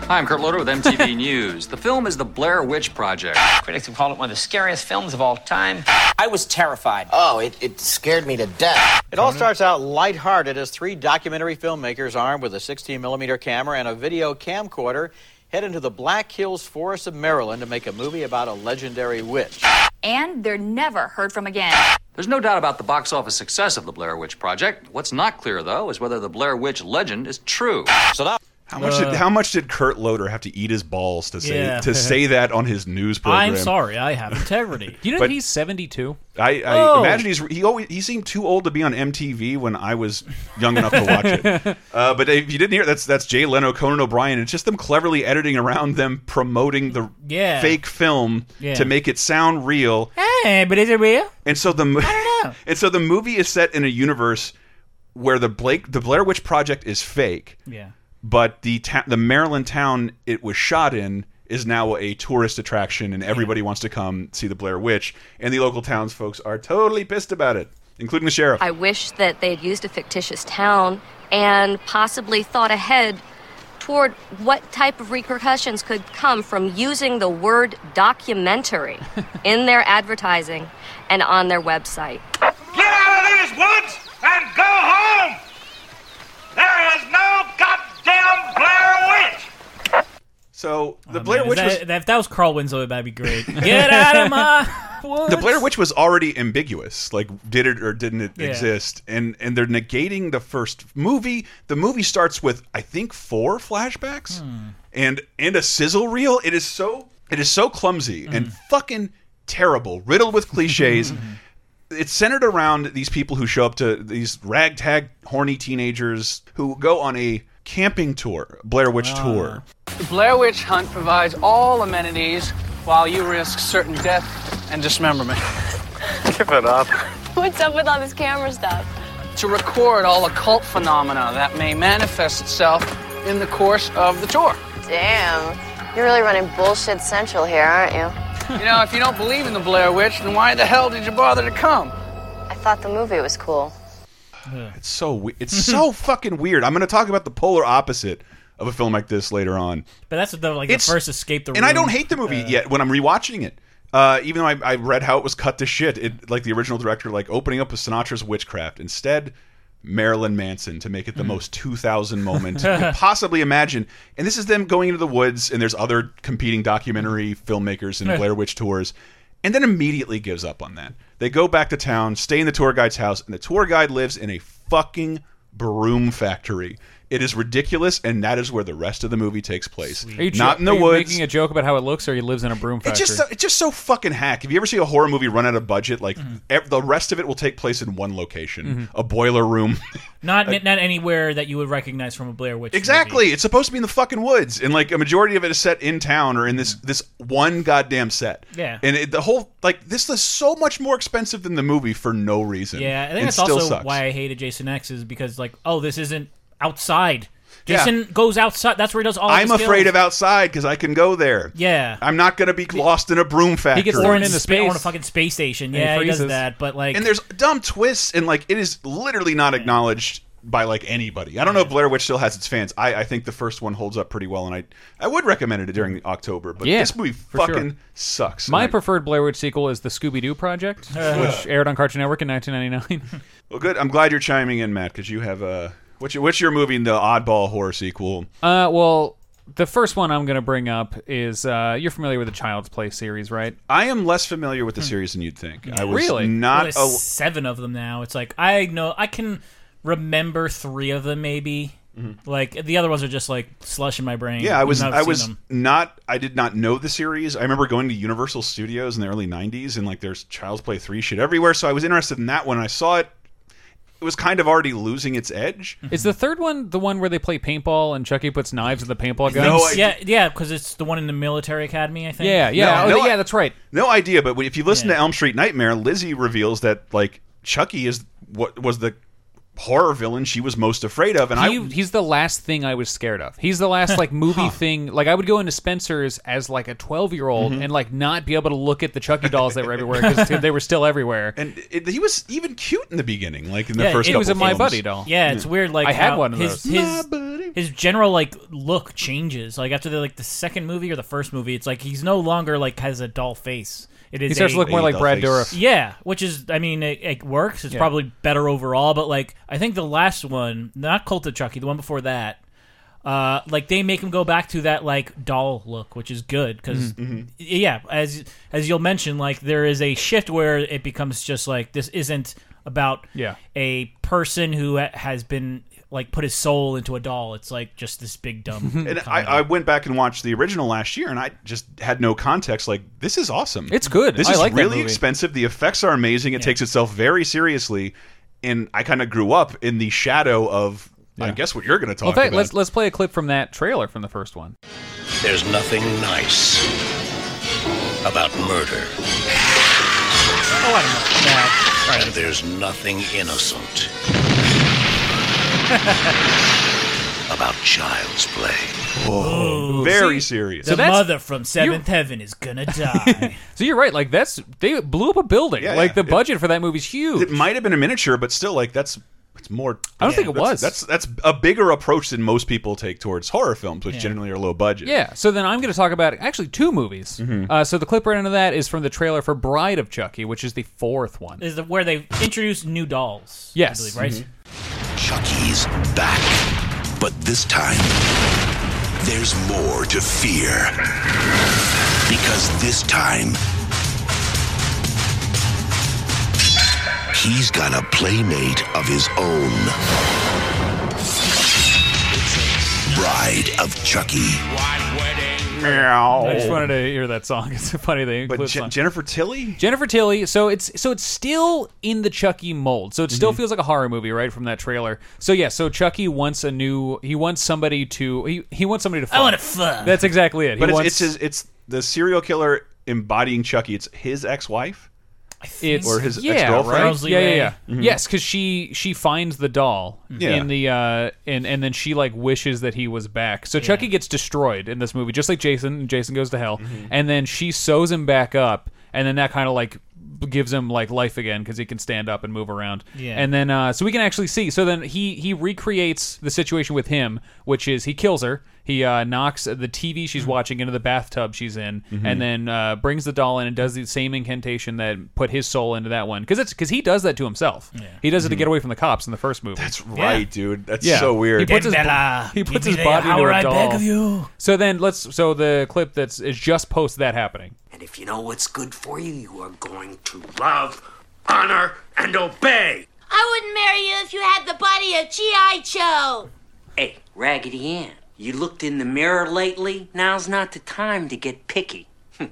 Speaker 10: Hi, I'm Kurt Loder with MTV News. The film is The Blair Witch Project.
Speaker 11: Critics have called it one of the scariest films of all time.
Speaker 12: I was terrified. Oh, it, it scared me to death.
Speaker 13: It all starts out lighthearted as three documentary filmmakers armed with a 16 millimeter camera and a video camcorder head into the Black Hills Forest of Maryland to make a movie about a legendary witch.
Speaker 14: And they're never heard from again.
Speaker 10: There's no doubt about the box office success of The Blair Witch Project. What's not clear, though, is whether the Blair Witch legend is true.
Speaker 13: So now.
Speaker 1: How much did how much did Kurt Loder have to eat his balls to say
Speaker 2: Yeah.
Speaker 1: to say that on his news program?
Speaker 2: I'm sorry, I have integrity.
Speaker 3: you know
Speaker 1: But-
Speaker 3: he's 72.
Speaker 1: I, I
Speaker 2: Oh.
Speaker 1: imagine he's he always he seemed too old to be on MTV when I was young enough to watch it. Uh, but if you didn't hear, that's that's Jay Leno, Conan O'Brien. It's just them cleverly editing around them promoting the
Speaker 2: Yeah.
Speaker 1: fake film
Speaker 2: Yeah.
Speaker 1: to make it sound real.
Speaker 2: Hey, but is it real?
Speaker 1: And so the mo-
Speaker 2: know.
Speaker 1: and so the movie is set in a universe where the Blake the Blair Witch Project is fake,
Speaker 2: Yeah.
Speaker 1: But the ta the Maryland town it was shot in is now a tourist attraction, and everybody wants to come see the Blair Witch, and the local townsfolk are totally pissed about it, including the sheriff.
Speaker 15: I wish that they had used a fictitious town and possibly thought ahead toward what type of repercussions could come from using the word documentary in their advertising and on their website.
Speaker 16: Get out of these woods and go home! There is no goddamn Blair Witch!
Speaker 1: So the
Speaker 2: Oh,
Speaker 1: Blair
Speaker 2: man,
Speaker 1: Witch
Speaker 2: is
Speaker 1: was
Speaker 2: that, that- if that was Carl Winslow, that'd be great. Get out of my woods.
Speaker 1: the Blair Witch was already ambiguous. Like, did it or didn't it
Speaker 2: Yeah.
Speaker 1: exist? And and they're negating the first movie. The movie starts with I think four flashbacks
Speaker 2: Hmm.
Speaker 1: and and a sizzle reel. It is so it is so clumsy
Speaker 2: Hmm.
Speaker 1: and fucking terrible, riddled with cliches. it's centered around these people who show up to these ragtag, horny teenagers who go on a camping tour, Blair Witch ah. tour.
Speaker 17: The Blair Witch Hunt provides all amenities while you risk certain death and dismemberment. Give it up.
Speaker 9: What's up with all this camera stuff?
Speaker 17: To record all occult phenomena that may manifest itself in the course of the tour.
Speaker 18: Damn. You're really running bullshit central here, aren't you?
Speaker 17: You know, if you don't believe in the Blair Witch, then why the hell did you bother to come?
Speaker 18: I thought the movie was cool.
Speaker 1: It's so we it's so fucking weird. I'm going to talk about the polar opposite of a film like this later on.
Speaker 2: But that's the like
Speaker 1: It's-
Speaker 2: the first escape the room.
Speaker 1: And I don't hate the movie yet when I'm rewatching it. Uh, even though I, I read how it was cut to shit, it like the original director, like opening up with Sinatra's witchcraft. Instead, Marilyn Manson to make it the most 2000 moment you could possibly imagine. And this is them going into the woods, and there's other competing documentary filmmakers and Blair Witch tours, and then immediately gives up on that. They go back to town, stay in the tour guide's house, and the tour guide lives in a fucking broom factory. It is ridiculous, and that is where the rest of the movie takes place.
Speaker 3: Are you,
Speaker 1: Not in the
Speaker 3: are you
Speaker 1: woods.
Speaker 3: making a joke about how it looks, or he lives in a broom factory?
Speaker 1: It's just so, it's just so fucking hack. If you ever see a horror movie run out of budget, like
Speaker 2: Mm-hmm.
Speaker 1: ev- the rest of it will take place in one location,
Speaker 2: Mhm.
Speaker 1: a boiler room.
Speaker 2: Not not anywhere that you would recognize from a Blair Witch.
Speaker 1: exactly. It's supposed to be in the fucking woods, and like a majority of it is set in town or in this this one goddamn set.
Speaker 2: Yeah.
Speaker 1: and it, the whole like this is so much more expensive than the movie for no reason.
Speaker 2: Yeah, I think
Speaker 1: and
Speaker 2: that's also
Speaker 1: sucks.
Speaker 2: why I hated Jason X is because like, oh, this isn't outside.
Speaker 1: Yeah.
Speaker 2: Jason goes outside. That's where he does all.
Speaker 1: I'm
Speaker 2: his
Speaker 1: afraid
Speaker 2: kills.
Speaker 1: of outside because I can go there.
Speaker 2: Yeah.
Speaker 1: I'm not going to be lost in a broom factory.
Speaker 2: or in spa- or in a fucking space station.
Speaker 1: And he
Speaker 2: Yeah, he, does
Speaker 1: freezes.
Speaker 2: that. But like,
Speaker 1: and there's dumb twists and like it is literally not acknowledged by like anybody. I don't know if Blair Witch still has its fans. I, I think the first one holds up pretty well, and I I would recommend it during October. But
Speaker 3: Yeah,
Speaker 1: this movie
Speaker 3: for
Speaker 1: fucking
Speaker 3: sure.
Speaker 1: sucks.
Speaker 3: My
Speaker 1: I-
Speaker 3: preferred Blair Witch sequel is the Scooby Doo Project, which aired on Cartoon Network in 1999.
Speaker 1: well, good. I'm glad you're chiming in, Matt, because you have uh, what's your, what's your movie the oddball horror sequel?
Speaker 3: uh, well, the first one I'm going to bring up is uh, you're familiar with the Child's Play series, right?
Speaker 1: I am less familiar with the series than you'd think. I was
Speaker 3: Really?
Speaker 1: not.
Speaker 2: well, seven of them now. It's like I know I can remember three of them maybe. Like the other ones are just like slush in my brain.
Speaker 1: Mm-hmm. Yeah, I was.
Speaker 2: I've
Speaker 1: I
Speaker 2: seen
Speaker 1: was
Speaker 2: them.
Speaker 1: not. I did not know the series. I remember going to Universal Studios in the early '90s, and like there's Child's Play three shit everywhere. So I was interested in that one. I saw it. It was kind of already losing its edge. Mm-hmm.
Speaker 3: Is the third one the one where they play paintball and Chucky puts knives in the paintball gun?
Speaker 1: No, I-
Speaker 2: yeah, yeah, because it's the one in the military academy. I think.
Speaker 3: Yeah, yeah,
Speaker 1: No,
Speaker 3: oh,
Speaker 1: no,
Speaker 3: yeah, that's right.
Speaker 1: No idea, but if you listen to Elm Street Nightmare, Lizzie reveals that like Chucky is what was the horror villain she was most afraid of, and
Speaker 3: he,
Speaker 1: I
Speaker 3: he's the last thing I was scared of. He's the last like movie thing. Like I would go into Spencer's as like a twelve year old
Speaker 1: Mhm.
Speaker 3: and like not be able to look at the Chucky dolls that were everywhere because they were still everywhere.
Speaker 1: And it, he was even cute in the beginning, like in the
Speaker 2: Yeah,
Speaker 1: first.
Speaker 2: it
Speaker 3: was
Speaker 1: couple
Speaker 3: a My. Buddy doll.
Speaker 2: Yeah, it's weird. Like
Speaker 3: I had one of
Speaker 2: his,
Speaker 3: those.
Speaker 2: His, his general like look changes. Like after the like the second movie or the first movie, it's like he's no longer like has a doll face. It is
Speaker 3: He starts
Speaker 2: a-
Speaker 3: to look more like Brad Dourif.
Speaker 2: Yeah, which is I mean it, it works. It's
Speaker 3: Yeah.
Speaker 2: probably better overall. But like I think the last one, not Cult of Chucky, the one before that. Uh, like they make him go back to that like doll look, which is good because
Speaker 1: Mm-hmm.
Speaker 2: yeah, as as you'll mention, like there is a shift where it becomes just like this isn't about
Speaker 3: Yeah.
Speaker 2: a person who ha- has been like put his soul into a doll. It's like just this big dumb.
Speaker 1: And I, I went back and watched the original last year, and I just had no context. Like, this is awesome.
Speaker 3: It's good.
Speaker 1: This
Speaker 3: I
Speaker 1: is
Speaker 3: like that
Speaker 1: really
Speaker 3: movie.
Speaker 1: expensive. The effects are amazing. It takes itself very seriously, and I kind of grew up in the shadow of, I guess, what you're going to
Speaker 3: Well,
Speaker 1: talk
Speaker 3: in fact,
Speaker 1: about.
Speaker 3: let's let's play a clip from that trailer from the first one.
Speaker 19: There's nothing nice about murder.
Speaker 2: Oh, I don't know. Yeah.
Speaker 19: And there's nothing innocent about child's play.
Speaker 1: Whoa,
Speaker 2: Ooh,
Speaker 1: very
Speaker 2: see,
Speaker 1: serious.
Speaker 2: The mother from Seventh Heaven is gonna die.
Speaker 3: So you're right. Like that's they blew up a building.
Speaker 1: Yeah,
Speaker 3: like
Speaker 1: yeah.
Speaker 3: the budget for that movie's huge.
Speaker 1: It might have been a miniature, but still, like that's it's more.
Speaker 3: I don't think it
Speaker 1: that's-
Speaker 3: was.
Speaker 1: That's that's a bigger approach than most people take towards horror films, which
Speaker 3: Yeah.
Speaker 1: generally are low budget.
Speaker 3: Yeah, so then I'm going to talk about actually two movies.
Speaker 1: Mm-hmm.
Speaker 3: Uh, so the clip right under that is from the trailer for Bride of Chucky, which is the fourth one.
Speaker 2: is the, where they introduce new dolls.
Speaker 3: Yes.
Speaker 2: I believe, right?
Speaker 19: Chucky's back. But this time, there's more to fear. Because this time, he's got a playmate of his own. Bride of Chucky.
Speaker 1: Meow.
Speaker 3: I just wanted to hear that song. It's a funny thing.
Speaker 1: But Je-
Speaker 3: song.
Speaker 1: Jennifer Tilly?
Speaker 3: Jennifer Tilly. So it's so it's still in the Chucky mold. So it still
Speaker 1: Mhm.
Speaker 3: feels like a horror movie, right, from that trailer. So yeah, so Chucky wants a new. He wants somebody to. He he wants somebody to. Fuck.
Speaker 2: I wanna fuck.
Speaker 3: That's exactly it. He
Speaker 1: But it's,
Speaker 3: wants,
Speaker 1: it's his, it's the serial killer embodying Chucky. It's his ex-wife.
Speaker 3: It's
Speaker 1: or his
Speaker 3: yeah,
Speaker 1: ex-girlfriend.
Speaker 3: right? Yeah, yeah, yeah.
Speaker 1: Mhm.
Speaker 3: Yes, because she she finds the doll
Speaker 1: Yeah.
Speaker 3: in the uh and and then she like wishes that he was back. So Chucky gets destroyed in this movie, just like Jason. Jason goes to hell,
Speaker 1: Mm-hmm.
Speaker 3: and then she sews him back up, and then that kind of like gives him like life again because he can stand up and move around.
Speaker 2: Yeah.
Speaker 3: And then uh so we can actually see. So then he he recreates the situation with him, which is he kills her. He uh, knocks the TV she's
Speaker 1: Mm-hmm.
Speaker 3: watching into the bathtub she's in,
Speaker 1: Mhm.
Speaker 3: and then uh, brings the doll in and does the same incantation that put his soul into that one. Because it's because he does that to himself. He does it to get away from the cops in the first movie. That's
Speaker 1: Mm-hmm. right, dude. That's so weird.
Speaker 3: He puts his,
Speaker 2: Bella,
Speaker 3: he puts his body into
Speaker 2: hour,
Speaker 3: a
Speaker 2: I
Speaker 3: doll.
Speaker 2: beg of you.
Speaker 3: So then let's. So the clip that's is just post that happening.
Speaker 20: And if you know what's good for you, you are going to love, honor, and obey.
Speaker 21: I wouldn't marry you if you had the body of G.I. Joe.
Speaker 20: Hey, Raggedy Ann, you looked in the mirror lately? Now's not the time to get picky.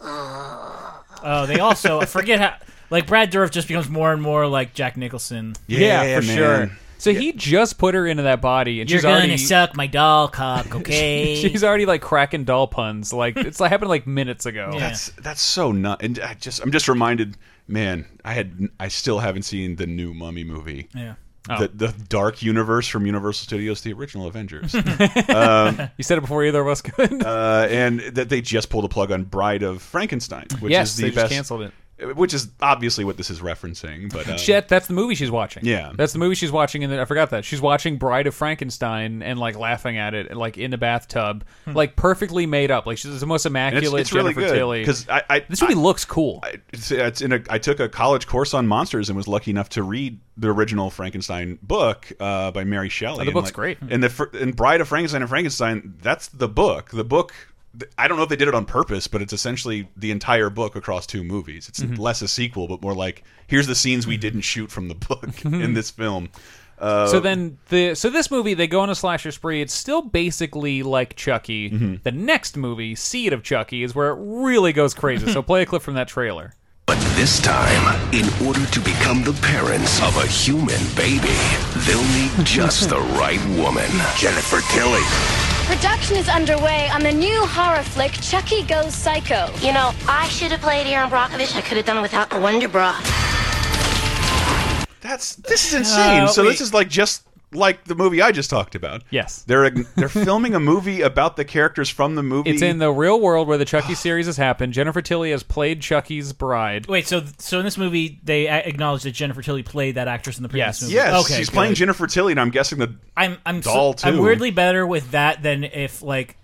Speaker 2: Oh, they also I forget how like Brad Dourif just becomes more and more like Jack Nicholson.
Speaker 3: Yeah, for sure. So he just put her into that body, and
Speaker 2: You're
Speaker 3: she's
Speaker 2: gonna
Speaker 3: already
Speaker 2: suck my doll cock, okay?
Speaker 3: she's already like cracking doll puns. Like it's like happened like minutes ago.
Speaker 1: That's that's so nut. And I just I'm just reminded, man. I had I still haven't seen the new Mummy movie.
Speaker 2: Yeah.
Speaker 1: The, the Dark Universe from Universal Studios, the original Avengers. um,
Speaker 3: you said it before either of us could.
Speaker 1: uh, and that they just pulled a plug on Bride of Frankenstein, which
Speaker 3: Yes,
Speaker 1: is the
Speaker 3: they just
Speaker 1: best.
Speaker 3: canceled it.
Speaker 1: Which is obviously what this is referencing, but uh,
Speaker 3: Shit, that's the movie she's watching.
Speaker 1: Yeah.
Speaker 3: that's the movie she's watching, and I forgot that she's watching Bride of Frankenstein and like laughing at it, like in the bathtub, like perfectly made up. Like she's the most
Speaker 1: Hmm. And
Speaker 3: immaculate
Speaker 1: it's, it's really
Speaker 3: Jennifer
Speaker 1: good
Speaker 3: Tilly.
Speaker 1: because I, I
Speaker 3: this movie looks cool.
Speaker 1: I, it's, it's in a. I took a college course on monsters and was lucky enough to read the original Frankenstein book uh, by Mary Shelley.
Speaker 3: Oh, the
Speaker 1: And,
Speaker 3: book's
Speaker 1: like-
Speaker 3: great.
Speaker 1: And the fir- and Bride of Frankenstein and Frankenstein. That's the book. The book. I don't know if they did it on purpose, but it's essentially the entire book across two movies. It's
Speaker 3: Mhm.
Speaker 1: less a sequel, but more like here's the scenes we didn't shoot from the book in this film. Uh,
Speaker 3: so then the so this movie they go on a slasher spree. It's still basically like Chucky.
Speaker 1: Mm-hmm.
Speaker 3: The next movie, Seed of Chucky, is where it really goes crazy. so play a clip from that trailer.
Speaker 19: But this time, in order to become the parents of a human baby, they'll need just the right woman. Jennifer Tilly.
Speaker 9: Production is underway on the new horror flick Chucky Goes Psycho.
Speaker 21: You know, I should have played Erin Brockovich. I could have done it without the Wonder Bra.
Speaker 1: That's this is insane.
Speaker 3: Uh,
Speaker 1: so
Speaker 3: wait.
Speaker 1: this is like just like the movie I just talked about.
Speaker 3: Yes.
Speaker 1: they're they're filming a movie about the characters from the movie.
Speaker 3: It's in the real world where the Chucky series has happened. Jennifer Tilly has played Chucky's bride.
Speaker 2: Wait, so so in this movie they acknowledge that Jennifer Tilly played that actress in the previous
Speaker 3: Yes.
Speaker 2: movie.
Speaker 1: Yes,
Speaker 2: okay,
Speaker 1: she's
Speaker 2: good.
Speaker 1: playing Jennifer Tilly, and I'm guessing the
Speaker 2: I'm I'm so-
Speaker 1: too.
Speaker 2: I'm weirdly better with that than if like,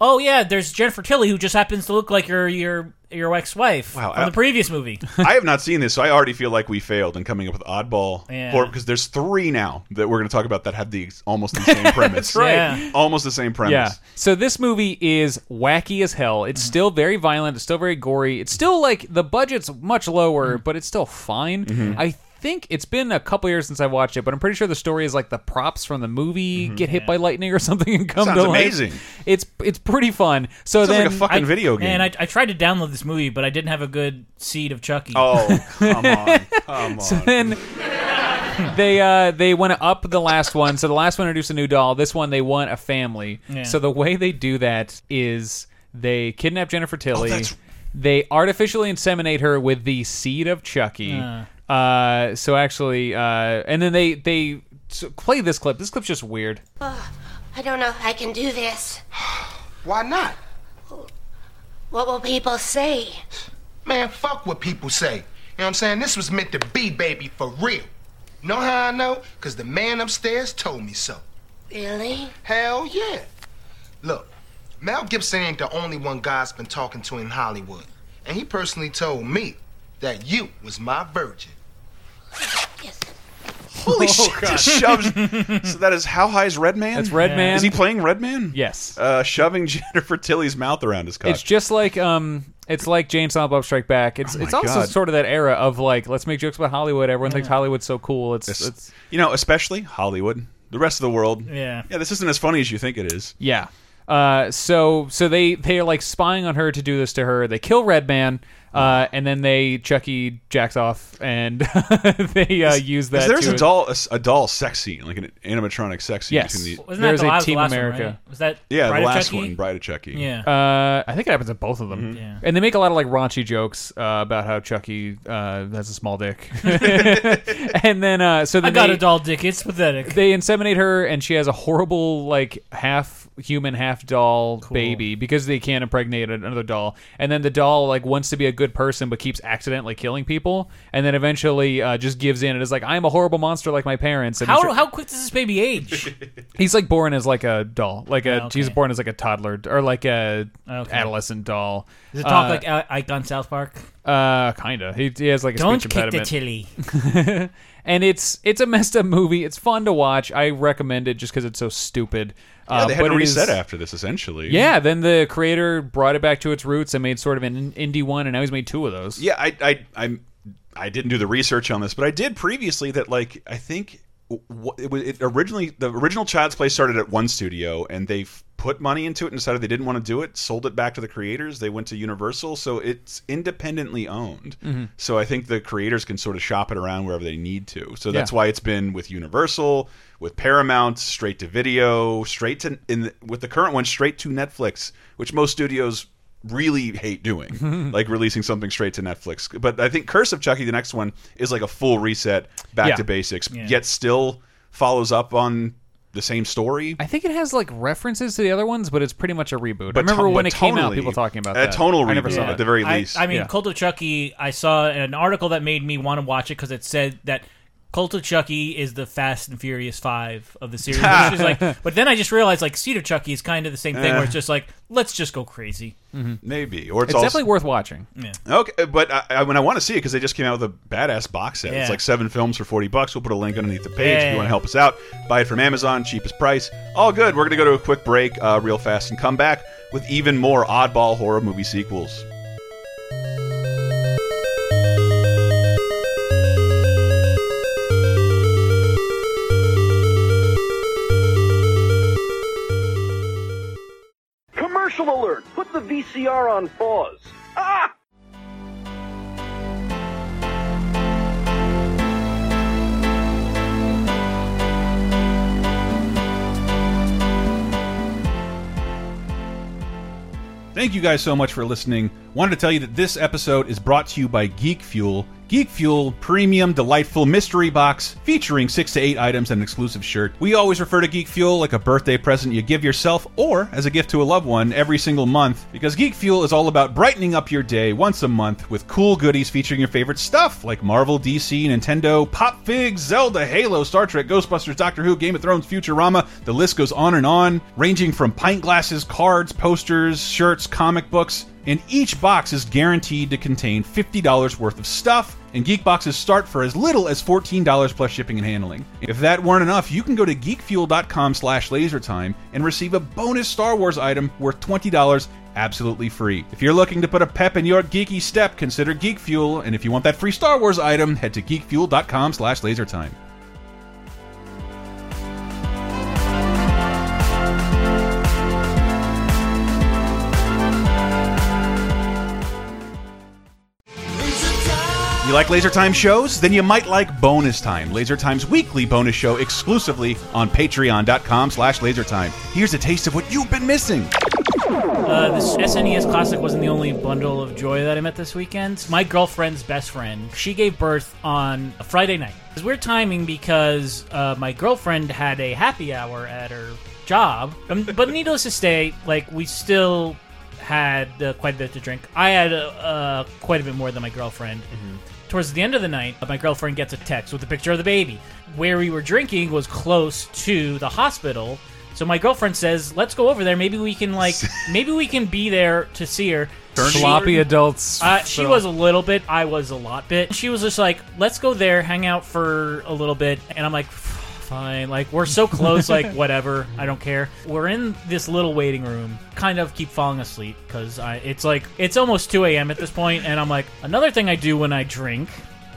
Speaker 2: oh yeah, there's Jennifer Tilly who just happens to look like your your your ex-wife
Speaker 1: Wow,
Speaker 2: from
Speaker 1: I-
Speaker 2: the previous movie.
Speaker 1: I have not seen this, so I already feel like we failed in coming up with oddball
Speaker 2: Yeah.
Speaker 1: because there's three now that we're going to talk about that have the almost the same premise.
Speaker 3: That's right. Yeah.
Speaker 1: almost the same premise.
Speaker 3: Yeah. So this movie is wacky as hell. It's still very violent. It's still very gory. It's still like the budget's much lower, but it's still fine.
Speaker 1: Mhm.
Speaker 3: I think it's been a couple years since I watched it, but I'm pretty sure the story is like the props from the movie get hit by lightning or something and come
Speaker 1: Sounds
Speaker 3: to life.
Speaker 1: amazing.
Speaker 3: It's it's pretty fun. So
Speaker 1: Sounds like
Speaker 3: then
Speaker 1: a fucking
Speaker 2: I-
Speaker 1: video game.
Speaker 2: And I, I tried to download this movie, but I didn't have a good seed of Chucky.
Speaker 1: Oh, come on, come on.
Speaker 3: So then they uh they want to up the last one. So the last one introduced a new doll. This one they want a family.
Speaker 2: Yeah.
Speaker 3: So the way they do that is they kidnap Jennifer Tilly.
Speaker 1: Oh, that's-
Speaker 3: They artificially inseminate her with the seed of Chucky.
Speaker 2: Uh.
Speaker 3: Uh, so actually, uh, and then they they so play this clip. This clip's just weird.
Speaker 21: Oh, I don't know if I can do this.
Speaker 22: Why not?
Speaker 21: What will people say?
Speaker 22: Man, fuck what people say. You know what I'm saying? This was meant to be, baby, for real. Know how I know? Because the man upstairs told me so.
Speaker 21: Really?
Speaker 22: Hell yeah. Look, Mel Gibson ain't the only one God's been talking to in Hollywood. And he personally told me that you was my virgin.
Speaker 1: Holy shit! Just shoves. so that is how high is Redman?
Speaker 3: That's Redman.
Speaker 1: Is he playing Redman?
Speaker 3: Yes.
Speaker 1: Uh, shoving Jennifer Tilly's mouth around his cock.
Speaker 3: It's just like um, it's like Jay and Silent Bob Strike Back. It's
Speaker 1: Oh my
Speaker 3: it's also
Speaker 1: God.
Speaker 3: sort of that era of like let's make jokes about Hollywood. Everyone thinks Hollywood's so cool. It's
Speaker 1: It's-
Speaker 3: it's
Speaker 1: you know, especially Hollywood. The rest of the world.
Speaker 2: Yeah.
Speaker 1: Yeah, this isn't as funny as you think it is.
Speaker 3: yeah. Uh, so so they they are like spying on her to do this to her. They kill Redman. Uh, and then they Chucky jacks off, and they uh, use that.
Speaker 1: There's
Speaker 3: to
Speaker 1: a doll, a, a doll sex scene, like an animatronic sex scene.
Speaker 3: Yes.
Speaker 1: between the,
Speaker 2: Wasn't that
Speaker 3: There's
Speaker 2: the
Speaker 3: a
Speaker 2: last,
Speaker 3: Team
Speaker 2: the last one,
Speaker 3: America.
Speaker 2: right? Was that
Speaker 1: yeah,
Speaker 2: Bride
Speaker 1: the
Speaker 2: of
Speaker 1: last
Speaker 2: Chucky?
Speaker 1: one, Bride of Chucky.
Speaker 2: Yeah.
Speaker 3: Uh, I think it happens in both of them.
Speaker 2: Yeah.
Speaker 3: And they make a lot of like raunchy jokes uh, about how Chucky uh, has a small dick. and then uh, so
Speaker 2: I got
Speaker 3: they,
Speaker 2: a doll dick. It's pathetic.
Speaker 3: they inseminate her, and she has a horrible like half human, half doll baby because they can't impregnate another doll. And then the doll like wants to be a good person, but keeps accidentally killing people, and then eventually uh, just gives in and is like, "I'm a horrible monster like my parents." And
Speaker 2: How
Speaker 3: he's-
Speaker 2: how quick does this baby age?
Speaker 3: He's like born as like a doll, like a
Speaker 2: Oh, okay.
Speaker 3: he's born as like a toddler or like a
Speaker 2: Okay.
Speaker 3: adolescent doll.
Speaker 2: Does it talk
Speaker 3: Uh,
Speaker 2: like uh, Ike on South Park?
Speaker 3: uh, kinda. He, he has like a
Speaker 2: Don't
Speaker 3: speech
Speaker 2: kick the
Speaker 3: impediment.
Speaker 2: chili.
Speaker 3: and it's it's a messed up movie. It's fun to watch. I recommend it just because it's so stupid.
Speaker 1: Yeah,
Speaker 3: Uh,
Speaker 1: they had to
Speaker 3: it is-
Speaker 1: reset after this, essentially.
Speaker 3: Yeah, then the creator brought it back to its roots and made sort of an indie one, and now he's made two of those.
Speaker 1: Yeah, I, I, I, I didn't do the research on this, but I did previously. That like I think it, was- it originally the original Child's Play started at one studio, and they put money into it and decided they didn't want to do it. Sold it back to the creators. They went to Universal, so it's independently owned.
Speaker 3: Mhm.
Speaker 1: So I think the creators can sort of shop it around wherever they need to. So that's
Speaker 3: Yeah.
Speaker 1: why it's been with Universal, with Paramount, straight to video, straight to in the, with the current one straight to Netflix, which most studios really hate doing, like releasing something straight to Netflix. But I think Curse of Chucky, the next one, is like a full reset, back
Speaker 3: Yeah.
Speaker 1: to basics,
Speaker 3: Yeah.
Speaker 1: yet still follows up on the same story.
Speaker 3: I think it has like references to the other ones, but it's pretty much a reboot.
Speaker 1: But
Speaker 3: I remember
Speaker 1: to-
Speaker 3: when
Speaker 1: but
Speaker 3: it came out, people talking about
Speaker 1: a
Speaker 3: that.
Speaker 1: tonal
Speaker 3: I never
Speaker 1: reboot
Speaker 3: saw
Speaker 1: at
Speaker 3: it.
Speaker 1: the very
Speaker 2: I,
Speaker 1: least.
Speaker 2: I mean,
Speaker 3: Yeah.
Speaker 2: Cult of Chucky. I saw an article that made me want to watch it because it said that Cult of Chucky is the Fast and Furious Five of the series. which is like, but then I just realized like Seed of Chucky is kind of the same thing,
Speaker 1: Eh.
Speaker 2: where it's just like let's just go crazy.
Speaker 1: Maybe, or it's,
Speaker 3: It's
Speaker 1: also,
Speaker 3: definitely worth watching.
Speaker 2: Yeah.
Speaker 1: Okay, but I, I, when I want to see it because they just came out with a badass box set.
Speaker 2: Yeah.
Speaker 1: It's like seven films for forty bucks. We'll put a link underneath the page if
Speaker 2: Yeah.
Speaker 1: you want to help us out. Buy it from Amazon, cheapest price. All good. We're gonna go to a quick break, uh, real fast, and come back with even more oddball horror movie sequels.
Speaker 23: Commercial alert! Put the VCR on pause. Ah!
Speaker 1: Thank you guys so much for listening. Wanted to tell you that this episode is brought to you by Geek Fuel. Geek Fuel premium delightful mystery box featuring 6 to 8 items and an exclusive shirt. We always refer to Geek Fuel like a birthday present you give yourself or as a gift to a loved one every single month because Geek Fuel is all about brightening up your day once a month with cool goodies featuring your favorite stuff like Marvel, DC, Nintendo, Pop Figs, Zelda, Halo, Star Trek, Ghostbusters, Doctor Who, Game of Thrones, Futurama. The list goes on and on, ranging from pint glasses, cards, posters, shirts, comic books, and each box is guaranteed to contain $50 worth of stuff, and geek boxes start for as little as $14 plus shipping and handling. If that weren't enough, you can go to geekfuel.com slash lasertime and receive a bonus Star Wars item worth $20 absolutely free. If you're looking to put a pep in your geeky step, consider Geek Fuel, and if you want that free Star Wars item, head to geekfuel.com slash lasertime. You like Laser Time shows? Then you might like Bonus Time, Laser Time's weekly bonus show exclusively on patreon.com slash lasertime. Here's a taste of what you've been missing.
Speaker 2: Uh, this SNES Classic wasn't the only bundle of joy that I met this weekend. My girlfriend's best friend, she gave birth on a Friday night. It's weird timing because uh, my girlfriend had a happy hour at her job. Um, but needless to say, like, we still had uh, quite a bit to drink. I had uh, uh, quite a bit more than my girlfriend. Towards the end of the night, my girlfriend gets a text with a picture of the baby. Where we were drinking was close to the hospital. So my girlfriend says, "Let's go over there. Maybe we can like, maybe we can be there to see her." She-
Speaker 3: Sloppy adults.
Speaker 2: Uh, she was a little bit. I was a lot bit. She was just like, "Let's go there, hang out for a little bit," and I'm like. Fine, like we're so close, like whatever, I don't care. We're in this little waiting room, kind of keep falling asleep because I. It's like it's almost 2 a.m. at this point, and I'm like, another thing I do when I drink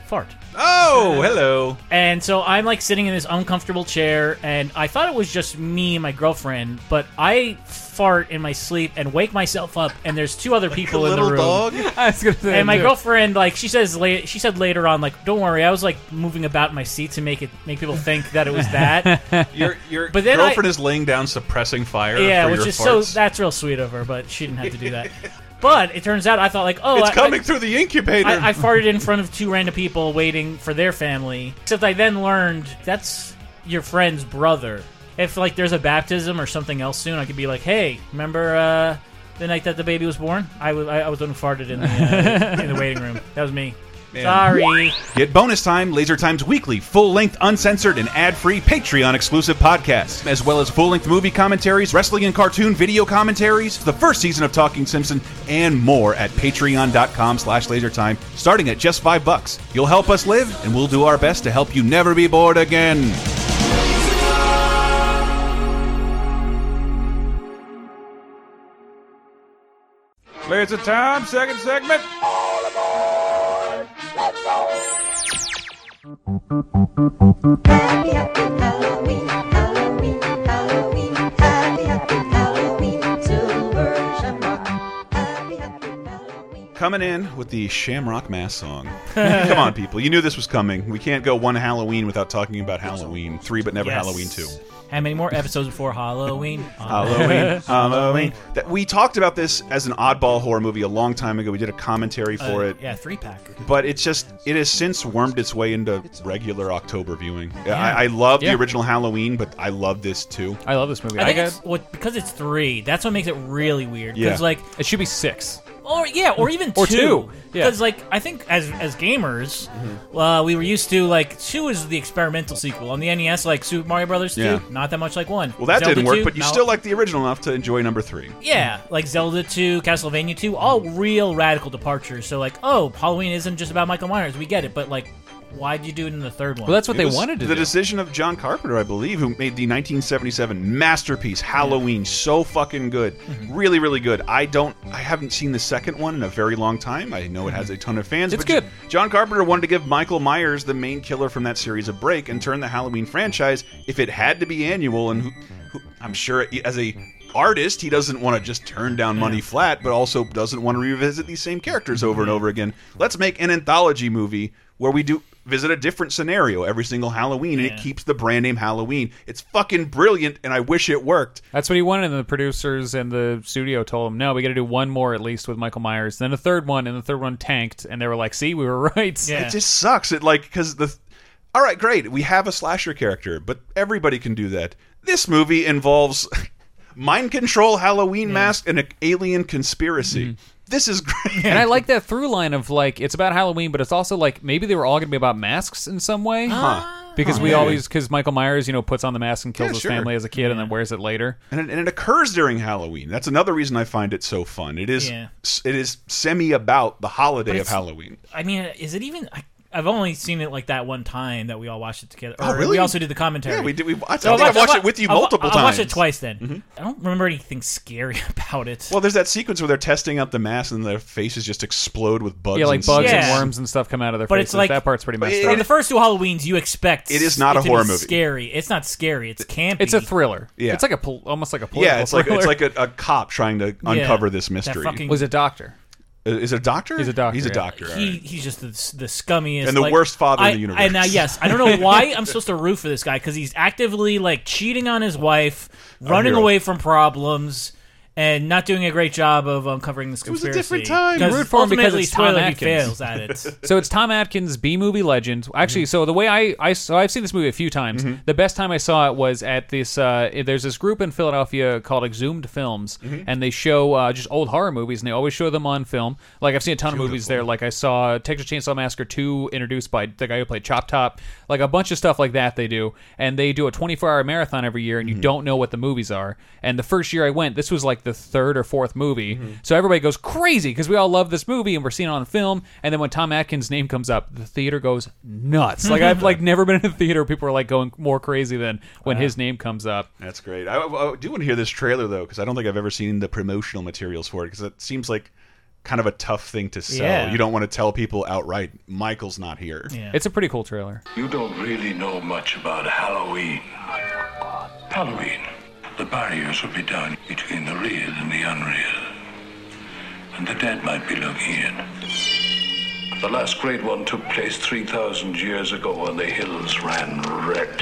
Speaker 2: fart.
Speaker 1: Oh, hello.
Speaker 2: And so I'm like sitting in this uncomfortable chair, and I thought it was just me and my girlfriend, but I fart in my sleep and wake myself up, and there's two other people in the
Speaker 1: little
Speaker 2: room.
Speaker 1: dog?
Speaker 3: I was gonna say
Speaker 2: And my girlfriend, like she says, la- she said later on, like, "Don't worry, I was like moving about in my seat to make it make people think that it was that."
Speaker 1: Your your
Speaker 2: But then I-
Speaker 1: girlfriend is laying down suppressing fire.
Speaker 2: yeah,
Speaker 1: for
Speaker 2: which
Speaker 1: your
Speaker 2: is so
Speaker 1: farts.
Speaker 2: that's real sweet of her, but she didn't have to do that. But it turns out I thought like, oh,
Speaker 1: It's
Speaker 2: I-
Speaker 1: coming
Speaker 2: I-
Speaker 1: through the incubator.
Speaker 2: I, I farted in front of two random people waiting for their family. Except I then learned that's your friend's brother. If like there's a baptism or something else soon, I could be like, hey, remember uh, the night that the baby was born? I was I, I was the one farted in the uh, in the waiting room. That was me. Sorry.
Speaker 1: Get bonus time, Laser Time's weekly, full length, uncensored, and ad free Patreon exclusive podcasts, as well as full length movie commentaries, wrestling and cartoon video commentaries, the first season of Talking Simpson, and more at patreon.com slash lasertime, starting at just five bucks. You'll help us live, and we'll do our best to help you never be bored again. Laser Time, second segment. Coming in with the Shamrock Mass song. Come on, people. You knew this was coming. We can't go one Halloween without talking about Halloween. Three, but never
Speaker 2: Yes.
Speaker 1: Halloween two.
Speaker 2: How many more episodes before Halloween?
Speaker 1: Halloween, Halloween. That we talked about this as an oddball horror movie a long time ago. We did a commentary for
Speaker 2: Uh,
Speaker 1: it.
Speaker 2: Yeah, three pack.
Speaker 1: But it's just it has since wormed its way into regular October viewing.
Speaker 2: Yeah.
Speaker 1: I, I love
Speaker 2: Yeah.
Speaker 1: the original Halloween, but I love this too.
Speaker 3: I love this movie.
Speaker 2: I think it's, what, because it's three. That's what makes it really weird.
Speaker 1: Yeah.
Speaker 2: Because like
Speaker 3: it should be six.
Speaker 2: Or yeah, or even
Speaker 3: Or
Speaker 2: two.
Speaker 3: two. Yeah.
Speaker 2: Because like I think as as gamers, uh, we were used to like two is the experimental sequel on the NES, like Super Mario Brothers two.
Speaker 1: Yeah.
Speaker 2: Not that much like one.
Speaker 1: Well, that
Speaker 2: Zelda
Speaker 1: didn't work,
Speaker 2: 2,
Speaker 1: but you
Speaker 2: no.
Speaker 1: still like the original enough to enjoy number three.
Speaker 2: Yeah, like Zelda 2, Castlevania 2, all real radical departures. So, like, oh, Halloween isn't just about Michael Myers. We get it, but, like, why'd you do it in the third one?
Speaker 1: Well, that's what it was the do. The decision of John Carpenter, I believe, who made the 1977 masterpiece Halloween so fucking good,
Speaker 2: Mm-hmm.
Speaker 1: really, really good. I don't, I haven't seen the second one in a very long time. I know it has a ton of fans.
Speaker 3: It's
Speaker 1: but
Speaker 3: good.
Speaker 1: John Carpenter wanted to give Michael Myers, the main killer from that series, a break and turn the Halloween franchise. If it had to be annual, and who, who, I'm sure as a artist, he doesn't want to just turn down money flat, but also doesn't want to revisit these same characters over and over again. Let's make an anthology movie where we do visit a different scenario every single Halloween, and it keeps the brand name Halloween. It's fucking brilliant, and I wish it worked.
Speaker 3: That's what he wanted, and the producers and the studio told him, "No, we got to do one more at least with Michael Myers." Then a third one, and the third one tanked, and they were like, "See, we were right."
Speaker 1: It just sucks. It like because the all right, great, we have a slasher character, but everybody can do that. This movie involves mind control, Halloween mask, and an alien conspiracy. Mm-hmm. This is great.
Speaker 3: and I like that through line of like it's about Halloween, but it's also like maybe they were all going to be about masks in some way.
Speaker 1: Huh. Ah.
Speaker 3: Because
Speaker 1: Huh.
Speaker 3: we
Speaker 1: Maybe.
Speaker 3: always because Michael Myers, you know, puts on the mask and kills
Speaker 1: Yeah,
Speaker 3: his
Speaker 1: sure.
Speaker 3: family as a kid and then wears it later.
Speaker 1: and it, and it occurs during Halloween. That's another reason I find it so fun. It is
Speaker 2: Yeah.
Speaker 1: it is semi about the holiday of
Speaker 2: it's-
Speaker 1: Halloween.
Speaker 2: I mean, is it even. I, I've only seen it like that one time that we all watched it together.
Speaker 1: Oh,
Speaker 2: Or
Speaker 1: really?
Speaker 2: We also did the commentary.
Speaker 1: Yeah, we did- we- I
Speaker 2: So
Speaker 1: think I've watched it with you
Speaker 2: I've wa-
Speaker 1: multiple
Speaker 2: I've watched it twice then.
Speaker 1: Mhm.
Speaker 2: I don't remember anything scary about it.
Speaker 1: Well, there's that sequence where they're testing out the mask and their faces just explode with bugs.
Speaker 3: yeah, like
Speaker 1: and
Speaker 3: bugs
Speaker 1: snakes.
Speaker 3: and worms and stuff come out of their
Speaker 2: But
Speaker 3: faces.
Speaker 2: it's like
Speaker 3: that part's pretty messed
Speaker 2: In
Speaker 3: up.
Speaker 2: the first two Halloweens, you expect
Speaker 1: It is not a
Speaker 2: to
Speaker 1: horror movie.
Speaker 2: Scary. It's not scary. It's campy.
Speaker 3: It's a thriller.
Speaker 1: Yeah.
Speaker 3: it's like a pol- almost like a political
Speaker 1: Yeah, it's like it's like a, a cop trying to uncover this mystery.
Speaker 2: fucking-
Speaker 3: was a doctor.
Speaker 1: Is it a doctor?
Speaker 3: He's a doctor,
Speaker 1: He's a
Speaker 3: yeah.
Speaker 1: doctor.
Speaker 2: He
Speaker 1: right.
Speaker 2: he's just the, the scummiest
Speaker 1: And the
Speaker 2: like-
Speaker 1: worst father in the universe.
Speaker 2: And uh, yes, I don't know why I'm supposed to root for this guy because he's actively like cheating on his wife, running away from problems. And not doing a great job of uncovering this
Speaker 1: It was a
Speaker 2: conspiracy.
Speaker 1: different time.
Speaker 2: Because
Speaker 3: root for him because
Speaker 2: ultimately,
Speaker 3: it's Tom
Speaker 2: spoiler,
Speaker 3: Atkins.
Speaker 2: fails at it.
Speaker 3: so it's Tom Atkins B movie legend. Actually, so the way I I so I've seen this movie a few times.
Speaker 1: Mm-hmm.
Speaker 3: The best time I saw it was at this. Uh, there's this group in Philadelphia called Exhumed Films,
Speaker 1: Mm-hmm.
Speaker 3: and they show uh, just old horror movies, and they always show them on film. Like I've seen a ton of movies there. Like I saw Texas Chainsaw Massacre two introduced by the guy who played Chop Top. Like a bunch of stuff like that they do, and they do a 24 hour marathon every year, and you don't know what the movies are. And the first year I went, this was like the third or fourth movie, mm-hmm. so everybody goes crazy because we all love this movie and we're seeing it on film. And then when Tom Atkins' name comes up, the theater goes nuts. Like I've like never been in a theater. where People are like going more crazy than when uh-huh. his name comes up.
Speaker 1: That's great. I, I do want to hear this trailer though, because I don't think I've ever seen the promotional materials for it. Because it seems like kind of a tough thing to sell.
Speaker 3: Yeah.
Speaker 1: You don't want to tell people outright, Michael's not here. Yeah.
Speaker 3: It's a pretty cool trailer.
Speaker 24: You don't really know much about Halloween. Oh, Halloween. The barriers would be down between the real and the unreal. And the dead might be looking in. The last great one took place 3,000 years ago when the hills ran red.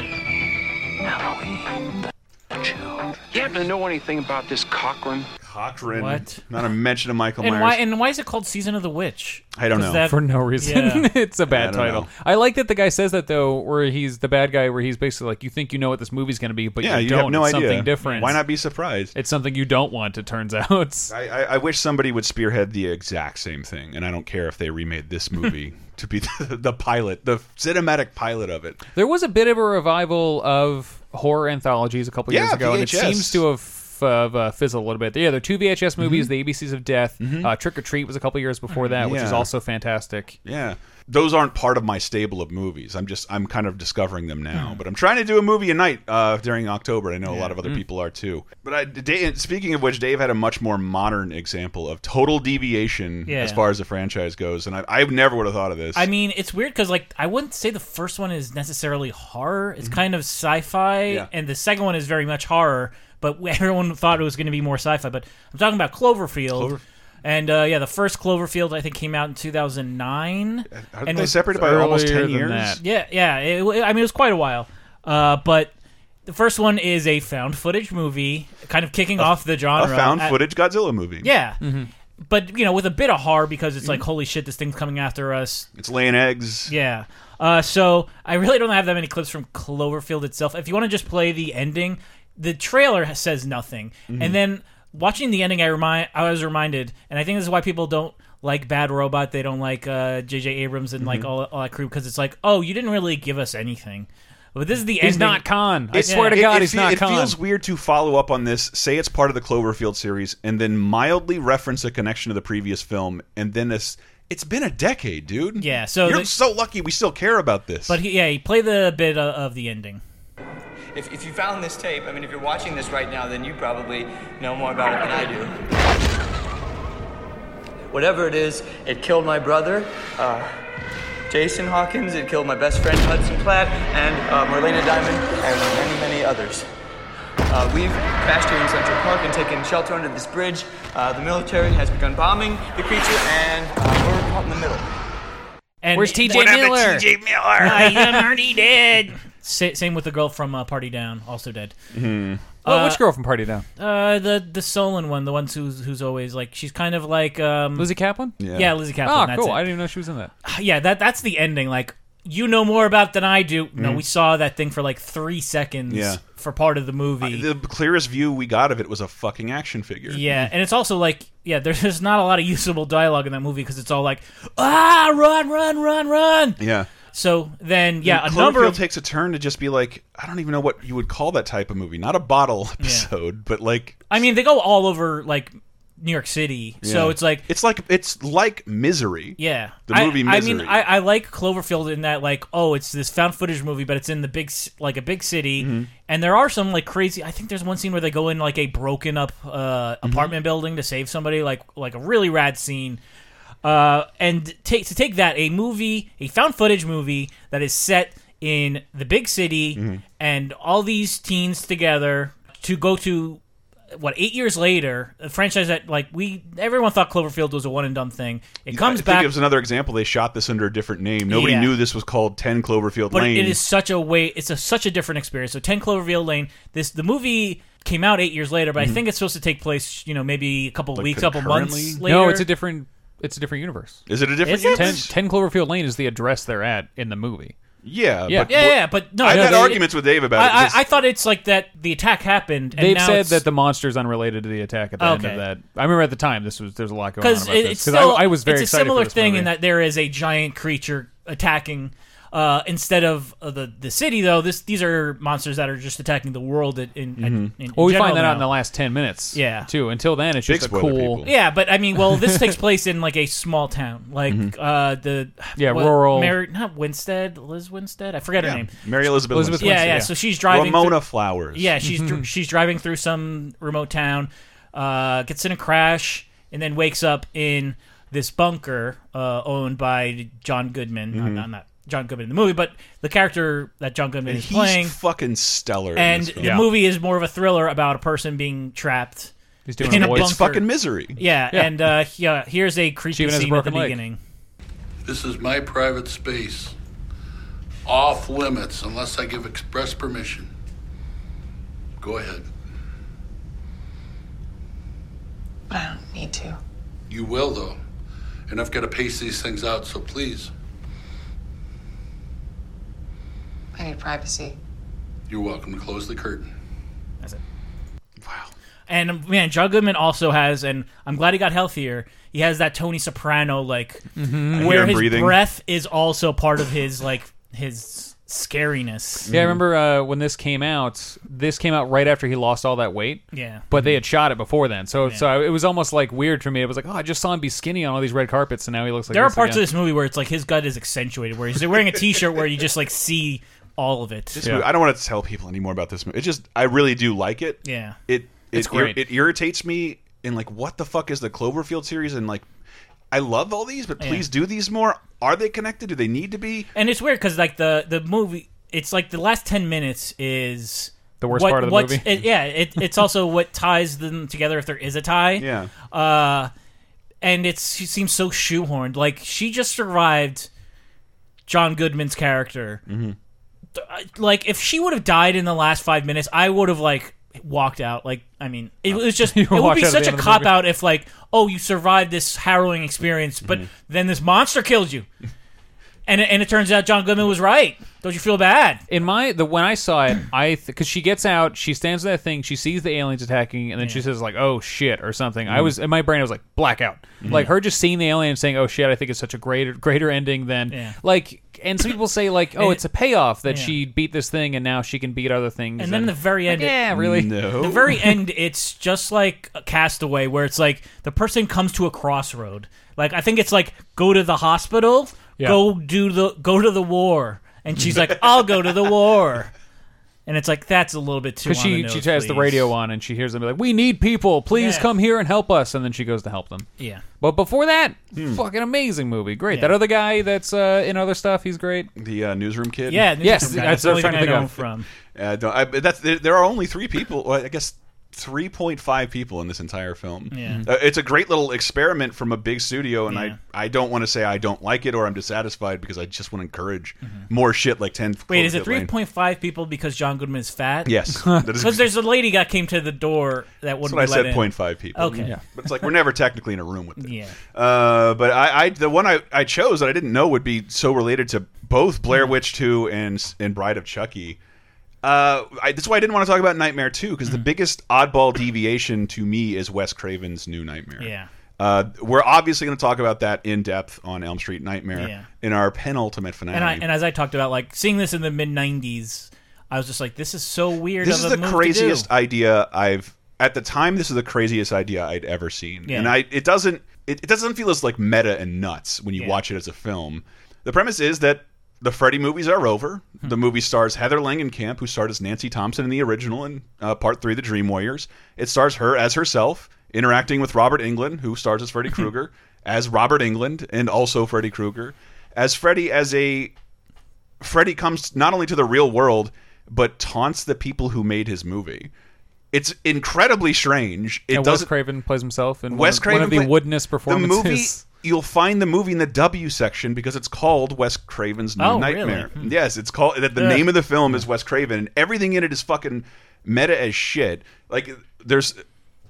Speaker 24: Halloween.
Speaker 25: You happen to know anything about this Cochran?
Speaker 1: Cochran.
Speaker 2: What?
Speaker 1: Not a mention of Michael
Speaker 2: And
Speaker 1: Myers.
Speaker 2: why and why is it called Season of the Witch?
Speaker 1: I don't know.
Speaker 2: that-
Speaker 3: for no reason.
Speaker 2: Yeah.
Speaker 3: it's a bad
Speaker 1: don't
Speaker 3: title.
Speaker 1: know.
Speaker 3: I like that the guy says that though, where he's the bad guy, where he's basically like, you think you know what this movie's going to be, but
Speaker 1: yeah,
Speaker 3: you
Speaker 1: you
Speaker 3: don't.
Speaker 1: have no
Speaker 3: it's
Speaker 1: idea.
Speaker 3: Something different.
Speaker 1: Why not be surprised?
Speaker 3: It's something you don't want. It turns out.
Speaker 1: I, I, I wish somebody would spearhead the exact same thing, and I don't care if they remade this movie to be the, the pilot, the cinematic pilot of it.
Speaker 3: There was a bit of a revival of horror anthologies a couple years
Speaker 1: Yeah,
Speaker 3: ago, and it seems to have uh, uh, fizzled a little bit. Yeah, there are two VHS movies:
Speaker 1: Mhm.
Speaker 3: The ABCs of Death,
Speaker 1: Mhm.
Speaker 3: uh, Trick or Treat was a couple years before that, which is also fantastic.
Speaker 1: Yeah. Those aren't part of my stable of movies. I'm just I'm kind of discovering them now.
Speaker 3: Hmm.
Speaker 1: But I'm trying to do a movie a night uh, during October. I know a lot of other
Speaker 3: Mm.
Speaker 1: people are too. But I, Dave, speaking of which, Dave had a much more modern example of total deviation
Speaker 2: Yeah.
Speaker 1: as far as the franchise goes, and I, I never would have thought of this.
Speaker 2: I mean, it's weird because like I wouldn't say the first one is necessarily horror. It's kind of sci-fi.
Speaker 1: Yeah.
Speaker 2: and the second one is very much horror. But everyone thought it was going to be more sci-fi. But I'm talking about Cloverfield.
Speaker 1: Clover-
Speaker 2: And uh, yeah, the first Cloverfield I think came out in 2009.
Speaker 1: Aren't
Speaker 2: and
Speaker 1: they
Speaker 2: was-
Speaker 1: separated by almost 10 years?
Speaker 3: that.
Speaker 2: Yeah, yeah. It, I mean, it was quite a while. Uh, but the first one is a found footage movie, kind of kicking off the genre.
Speaker 1: A found
Speaker 2: At-
Speaker 1: footage Godzilla movie.
Speaker 2: Yeah.
Speaker 3: Mm-hmm.
Speaker 2: But you know, with a bit of horror because it's like, holy shit, this thing's coming after us.
Speaker 1: It's laying eggs.
Speaker 2: Yeah. Uh, so I really don't have that many clips from Cloverfield itself. If you want to just play the ending, the trailer says nothing,
Speaker 1: Mhm.
Speaker 2: and then watching the ending, I remind I was reminded, and I think this is why people don't like Bad Robot. They don't like uh, J.J. Abrams and like
Speaker 1: Mhm.
Speaker 2: all, all that crew because it's like, oh, you didn't really give us anything. But this is the
Speaker 3: He's
Speaker 2: ending.
Speaker 3: not Khan. I
Speaker 1: It-
Speaker 3: swear to God,
Speaker 1: it,
Speaker 3: he's
Speaker 1: fe-
Speaker 3: not
Speaker 1: It feels weird to follow up on this, say it's part of the Cloverfield series, and then mildly reference a connection to the previous film, and then this. It's been a decade, dude.
Speaker 2: Yeah, so
Speaker 1: you're
Speaker 2: the-
Speaker 1: so lucky we still care about this.
Speaker 2: But he, yeah, he played the bit of, of the ending.
Speaker 26: If, if you found this tape, I mean, if you're watching this right now, then you probably know more about it than I do. Whatever it is, it killed my brother, uh, Jason Hawkins, it killed my best friend Hudson Platt, and uh, Marlena Diamond, and many, many others. Uh, we've crashed here in Central Park and taken shelter under this bridge. Uh, the military has begun bombing the creature, and uh, we're caught in the middle.
Speaker 2: And
Speaker 3: Where's TJ Miller?
Speaker 1: TJ Miller?
Speaker 2: I am already dead. Sa- same with the girl from uh, Party Down, also dead.
Speaker 1: Mhm.
Speaker 3: Well,
Speaker 2: Uh,
Speaker 3: which girl from Party Down?
Speaker 2: Uh, the the Solon one, the one who's who's always like she's kind of like um
Speaker 3: Lizzy Caplan?
Speaker 2: Yeah, Lizzy Caplan.
Speaker 3: Oh,
Speaker 2: that's
Speaker 3: cool.
Speaker 2: it.
Speaker 3: I didn't even know she was in that.
Speaker 2: Yeah, that that's the ending. Like you know more about than I do. No,
Speaker 1: Mhm.
Speaker 2: we saw that thing for like three seconds.
Speaker 1: Yeah.
Speaker 2: for part of the movie.
Speaker 1: the clearest view we got of it was a fucking action figure.
Speaker 2: Yeah, and it's also like, yeah, there's there's not a lot of usable dialogue in that movie because it's all like, ah, run, run, run, run.
Speaker 1: Yeah.
Speaker 2: So then, yeah,
Speaker 1: And
Speaker 2: a number
Speaker 1: Cloverfield
Speaker 2: of
Speaker 1: takes a turn to just be like, I don't even know what you would call that type of movie. Not a bottle episode, but like
Speaker 2: I mean, they go all over like New York City, so it's like
Speaker 1: it's like it's like Misery.
Speaker 2: Yeah,
Speaker 1: the
Speaker 2: I-
Speaker 1: movie
Speaker 2: I,
Speaker 1: Misery.
Speaker 2: mean, I, I like Cloverfield in that, like, oh, it's this found footage movie, but it's in the big, like a big city,
Speaker 1: Mm-hmm.
Speaker 2: and there are some like crazy. I think there's one scene where they go in like a broken up uh,
Speaker 1: Mm-hmm.
Speaker 2: apartment building to save somebody, like like a really rad scene. Uh, and take to take that a movie, a found footage movie that is set in the big city,
Speaker 1: Mm-hmm.
Speaker 2: and all these teens together to go to what eight years later, a franchise that like we everyone thought Cloverfield was a one and done thing. It comes
Speaker 1: I think
Speaker 2: back.
Speaker 1: it was another example. They shot this under a different name. Nobody
Speaker 2: Yeah.
Speaker 1: knew this was called Ten Cloverfield
Speaker 2: but
Speaker 1: Lane.
Speaker 2: it is such a way. It's a such a different experience. So Ten Cloverfield Lane. This the movie came out eight years later, but
Speaker 1: Mhm.
Speaker 2: I think it's supposed to take place. You know, maybe a couple
Speaker 1: Like
Speaker 2: weeks, couple months
Speaker 1: concurrently?
Speaker 2: later.
Speaker 3: No, it's a different. It's a different universe.
Speaker 1: Is it a different
Speaker 2: Is it?
Speaker 3: Ten,
Speaker 1: universe?
Speaker 3: 10 Cloverfield Lane is the address they're at in the movie.
Speaker 1: Yeah,
Speaker 3: Yeah.
Speaker 1: but
Speaker 2: yeah, yeah, but no,
Speaker 1: I've
Speaker 2: no,
Speaker 1: had
Speaker 2: they-
Speaker 1: arguments with Dave about
Speaker 2: I,
Speaker 1: it.
Speaker 2: I,
Speaker 1: Just-
Speaker 2: I thought it's like that. The attack happened. And
Speaker 3: They've
Speaker 2: now
Speaker 3: said
Speaker 2: it's-
Speaker 3: that the monster's unrelated to the attack at the end
Speaker 2: Okay.
Speaker 3: of that. I remember at the time this was there's a lot going on
Speaker 2: because
Speaker 3: about
Speaker 2: it,
Speaker 3: this
Speaker 2: it's
Speaker 3: 'Cause
Speaker 2: still
Speaker 3: I, I was very
Speaker 2: it's a
Speaker 3: excited
Speaker 2: similar
Speaker 3: for this
Speaker 2: thing
Speaker 3: movie.
Speaker 2: in that there is a giant creature attacking uh, instead of uh, the the city though this these are monsters that are just attacking the world in, in, in, in
Speaker 3: Mm-hmm. well, we
Speaker 2: general
Speaker 3: find that out in the last ten minutes.
Speaker 2: Yeah.
Speaker 3: too. Until then, it's
Speaker 1: Big
Speaker 3: just a cool.
Speaker 1: people.
Speaker 2: yeah but i mean well this takes place in like a small town like
Speaker 1: Mm-hmm.
Speaker 2: uh the
Speaker 3: Yeah,
Speaker 2: what-
Speaker 3: rural-
Speaker 2: Mary, not winstead liz winstead i forget her name
Speaker 1: Mary Elizabeth,
Speaker 3: Elizabeth
Speaker 1: Winstead.
Speaker 2: yeah, yeah
Speaker 3: yeah.
Speaker 2: so she's driving
Speaker 1: Ramona
Speaker 2: through-
Speaker 1: Flowers.
Speaker 2: yeah she's dr- she's driving through some remote town uh gets in a crash and then wakes up in this bunker uh, owned by John Goodman.
Speaker 1: Mhm.
Speaker 2: Not, not John Goodman in the movie, but the character that John Goodman
Speaker 1: And
Speaker 2: is
Speaker 1: he's
Speaker 2: playing.
Speaker 1: fucking stellar. in
Speaker 2: and
Speaker 1: this film.
Speaker 2: the movie is more of a thriller about a person being trapped.
Speaker 3: He's doing
Speaker 2: in
Speaker 3: a
Speaker 2: a
Speaker 3: voice.
Speaker 2: bunker.
Speaker 1: It's fucking misery.
Speaker 2: Yeah,
Speaker 3: Yeah.
Speaker 2: and uh, yeah, here's a creepy
Speaker 3: She even has a
Speaker 2: scene at the
Speaker 3: leg.
Speaker 2: beginning.
Speaker 27: This is my private space. Off limits unless I give express permission. Go ahead.
Speaker 28: But I don't need to.
Speaker 27: You will, though. And I've got to pace these things out, so please.
Speaker 28: I need privacy.
Speaker 27: You're welcome to close the curtain.
Speaker 2: That's it. Wow. And man, John Goodman also has, and I'm glad he got healthier. He has that Tony Soprano like,
Speaker 3: Mhm.
Speaker 2: Where his
Speaker 3: breathing.
Speaker 2: breath is also part of his like his scariness.
Speaker 3: Yeah, I remember uh, when this came out. This came out right after he lost all that weight.
Speaker 2: Yeah.
Speaker 3: but they had shot it before then, so so it was almost like weird for me. It was like, oh, I just saw him be skinny on all these red carpets, and now he looks like
Speaker 2: there are parts
Speaker 3: again.
Speaker 2: of this movie where it's like his gut is accentuated, where he's wearing a T-shirt where you just like see all of it.
Speaker 1: This movie, I don't want to tell people anymore about this movie. It just, I really do like it.
Speaker 2: Yeah.
Speaker 1: It, it
Speaker 3: It's great.
Speaker 1: It, irritates me in like, what the fuck is the Cloverfield series? And like, I love all these, but
Speaker 2: Yeah.
Speaker 1: please do these more. Are they connected? Do they need to be?
Speaker 2: And it's weird because like the the movie, it's like the last ten minutes is
Speaker 3: The worst
Speaker 2: what-
Speaker 3: part of the
Speaker 2: what's-
Speaker 3: movie.
Speaker 2: It, yeah, it, it's also what ties them together if there is a tie.
Speaker 1: Yeah.
Speaker 2: Uh, and it's she seems so shoehorned. Like she just survived John Goodman's character. Like if she would have died in the last five minutes, I would have like walked out. Like I mean, it was just it would be
Speaker 3: out at the
Speaker 2: such a
Speaker 3: end of the
Speaker 2: cop out if like oh you survived this harrowing experience, but
Speaker 1: Mm-hmm.
Speaker 2: then this monster killed you. And it, and it turns out John Goodman was right. Don't you feel bad?
Speaker 3: In my the when I saw it, I because she gets out, she stands in that thing, she sees the aliens attacking, and then she says like, "Oh shit" or something. I
Speaker 1: Mhm.
Speaker 3: was in my brain, I was like blackout.
Speaker 1: Mhm.
Speaker 3: Like her just seeing the alien saying, "Oh shit," I think is such a greater greater ending than
Speaker 2: Yeah.
Speaker 3: like. And some people say like, "Oh,
Speaker 2: And-
Speaker 3: it's a payoff that
Speaker 2: yeah.
Speaker 3: she beat this thing, and now she can beat other things."
Speaker 2: And then the very
Speaker 3: Like,
Speaker 2: end,
Speaker 3: yeah, really, No.
Speaker 2: The very end, it's just like a Castaway, where it's like the person comes to a crossroad. Like I think it's like go to the hospital,
Speaker 3: Yeah.
Speaker 2: go do the go to the war, and she's like, I'll go to the war, and it's like that's a little bit too.
Speaker 3: Because
Speaker 2: on the
Speaker 3: she
Speaker 2: nose,
Speaker 3: she has the
Speaker 2: please.
Speaker 3: radio on and she hears them be like, "We need people, please
Speaker 2: Yeah.
Speaker 3: come here and help us." And then she goes to help them.
Speaker 2: Yeah.
Speaker 3: But before that, fucking amazing movie, great.
Speaker 2: Yeah.
Speaker 3: That other guy that's uh, in other stuff, he's great.
Speaker 1: The uh, newsroom kid.
Speaker 2: Yeah, Newsroom
Speaker 3: yes,
Speaker 2: guy.
Speaker 3: that's
Speaker 2: That's the
Speaker 3: what I
Speaker 2: only
Speaker 3: was trying to
Speaker 2: thing I
Speaker 3: think
Speaker 2: know
Speaker 3: of.
Speaker 2: from.
Speaker 1: Uh, don't- I, that's there, there are only three people. Well, I guess three point five people in this entire film.
Speaker 2: Yeah.
Speaker 1: Uh, it's a great little experiment from a big studio, and
Speaker 2: Yeah.
Speaker 1: I I don't want to say I don't like it or I'm dissatisfied because I just want to encourage more shit like ten.
Speaker 2: Mm-hmm. Wait, is it
Speaker 1: Cloverfield
Speaker 2: three
Speaker 1: Lane.
Speaker 2: point five people because John Goodman is fat?
Speaker 1: Yes.
Speaker 2: Because there's a lady that came to the door that wouldn't
Speaker 1: what I
Speaker 2: let
Speaker 1: said.
Speaker 2: in.
Speaker 1: Point five people.
Speaker 2: Okay.
Speaker 1: Yeah. But it's like we're never technically in a room with them.
Speaker 2: Yeah.
Speaker 1: Uh, but I, I, the one I, I chose that I didn't know would be so related to both
Speaker 2: Hmm.
Speaker 1: Blair Witch Two and and Bride of Chucky. Uh, I, that's why I didn't want to talk about Nightmare Two because
Speaker 2: Hmm.
Speaker 1: the biggest oddball deviation to me is Wes Craven's New Nightmare.
Speaker 2: Yeah.
Speaker 1: Uh, we're obviously going to talk about that in depth on Elm Street Nightmare
Speaker 2: Yeah.
Speaker 1: in our penultimate finale.
Speaker 2: And I and as I talked about, like seeing this in the mid '90s, I was just like, this is so weird.
Speaker 1: this is the craziest idea I've at the time. This is the craziest idea I'd ever seen,
Speaker 2: Yeah.
Speaker 1: and I it doesn't it, it doesn't feel as like meta and nuts when you
Speaker 2: Yeah.
Speaker 1: watch it as a film. The premise is that the Freddy movies are over.
Speaker 2: Hmm.
Speaker 1: The movie stars Heather Langenkamp, who starred as Nancy Thompson in the original and uh, Part Three, The Dream Warriors. It stars her as herself interacting with Robert Englund, who stars as Freddy Krueger, as Robert Englund and also Freddy Krueger, as Freddy as a Freddy comes not only to the real world but taunts the people who made his movie. It's incredibly strange. It
Speaker 3: and Wes. Craven plays himself in
Speaker 1: Wes
Speaker 3: one,
Speaker 1: Craven
Speaker 3: one of the
Speaker 1: play-
Speaker 3: woodenest performances.
Speaker 1: The movie you'll find the movie in the W section because it's called Wes Craven's New
Speaker 2: Oh,
Speaker 1: Nightmare.
Speaker 2: really? Hmm.
Speaker 1: Yes, it's called that. The
Speaker 2: Yeah.
Speaker 1: name of the film is Wes Craven, and everything in it is fucking meta as shit. Like there's.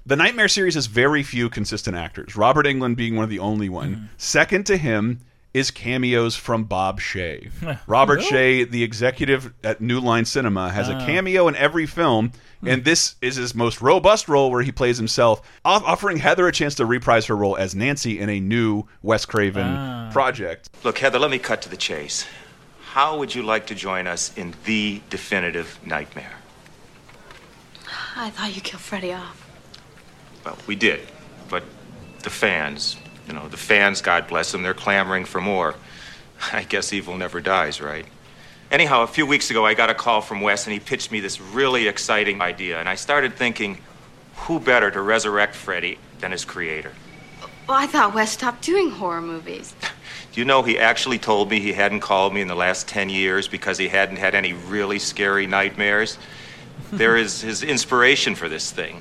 Speaker 1: The Nightmare series has very few consistent actors. Robert Englund being one of the only one.
Speaker 2: Hmm.
Speaker 1: Second to him is cameos from Bob Shaye. Robert
Speaker 2: Really?
Speaker 1: Shaye, the executive at New Line Cinema, has a
Speaker 2: Oh.
Speaker 1: cameo in every film, and this is his most robust role where he plays himself, offering Heather a chance to reprise her role as Nancy in a new Wes Craven
Speaker 2: Ah.
Speaker 1: project.
Speaker 29: Look, Heather, let me cut to the chase. How would you like to join us in the definitive nightmare?
Speaker 21: I thought you killed Freddy off.
Speaker 29: Well, we did, but the fans, you know, the fans, God bless them, they're clamoring for more. I guess evil never dies, right? Anyhow, a few weeks ago, I got a call from Wes, and he pitched me this really exciting idea, and I started thinking, who better to resurrect Freddy than his creator?
Speaker 30: Well, I thought Wes stopped doing horror movies.
Speaker 29: Do you know he actually told me he hadn't called me in the last 10 years because he hadn't had any really scary nightmares? there is his inspiration for this thing.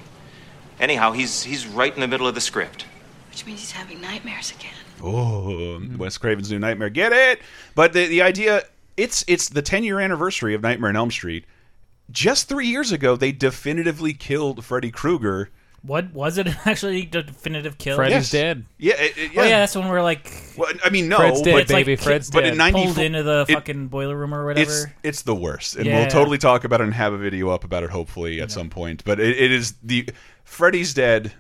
Speaker 29: Anyhow, he's, he's right in the middle of the script.
Speaker 30: Which means he's having nightmares again.
Speaker 1: Oh, Wes Craven's New Nightmare. Get it? But the the idea it's it's the 10 year anniversary of Nightmare on Elm Street. Just three years ago, they definitively killed Freddy Krueger.
Speaker 2: What was it actually a definitive kill?
Speaker 3: Freddy's dead.
Speaker 1: Yeah, it, it-
Speaker 2: Oh
Speaker 1: yeah.
Speaker 2: yeah, that's when we're like.
Speaker 1: Well, I mean, no,
Speaker 3: Fred's dead,
Speaker 1: but
Speaker 2: it's like
Speaker 3: baby.
Speaker 2: ki-
Speaker 3: Fred's
Speaker 1: but
Speaker 3: dead.
Speaker 1: in
Speaker 2: pulled into the
Speaker 1: it-
Speaker 2: fucking boiler room or whatever.
Speaker 1: It's it's the worst, and
Speaker 2: Yeah.
Speaker 1: we'll totally talk about it and have a video up about it hopefully at some point. But it, it is the Freddy's Dead.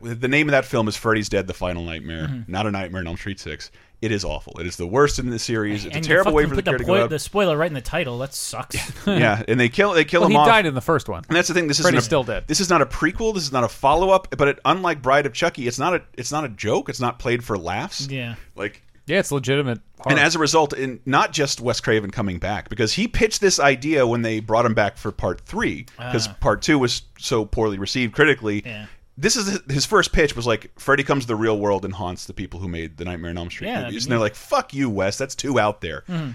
Speaker 1: The name of that film is Freddy's Dead: The Final Nightmare,
Speaker 2: Mhm.
Speaker 1: not a Nightmare on Elm Street Six. It is awful. It is the worst in the series. It's
Speaker 2: and
Speaker 1: a terrible way
Speaker 2: fucking
Speaker 1: for the
Speaker 2: put
Speaker 1: character to go up.
Speaker 2: the spoiler right in the title. That sucks.
Speaker 1: yeah, and they kill they kill
Speaker 3: Well,
Speaker 1: him
Speaker 3: he
Speaker 1: off.
Speaker 3: died in the first one.
Speaker 1: And that's the thing. This
Speaker 3: Freddy's
Speaker 1: is
Speaker 3: still dead.
Speaker 1: This is not a prequel. This is not a follow up. But it, unlike Bride of Chucky, it's not a it's not a joke. It's not played for laughs.
Speaker 2: Yeah.
Speaker 1: Like
Speaker 3: Yeah, it's legitimate.
Speaker 1: and as a result, in not just Wes Craven coming back because he pitched this idea when they brought him back for part three because
Speaker 2: Ah.
Speaker 1: part two was so poorly received critically.
Speaker 2: Yeah.
Speaker 1: This is his- first pitch was like Freddy comes to the real world and haunts the people who made the Nightmare on Elm Street
Speaker 2: Yeah,
Speaker 1: movies, and they're like, "Fuck you, Wes, that's too out there."
Speaker 2: Mhm.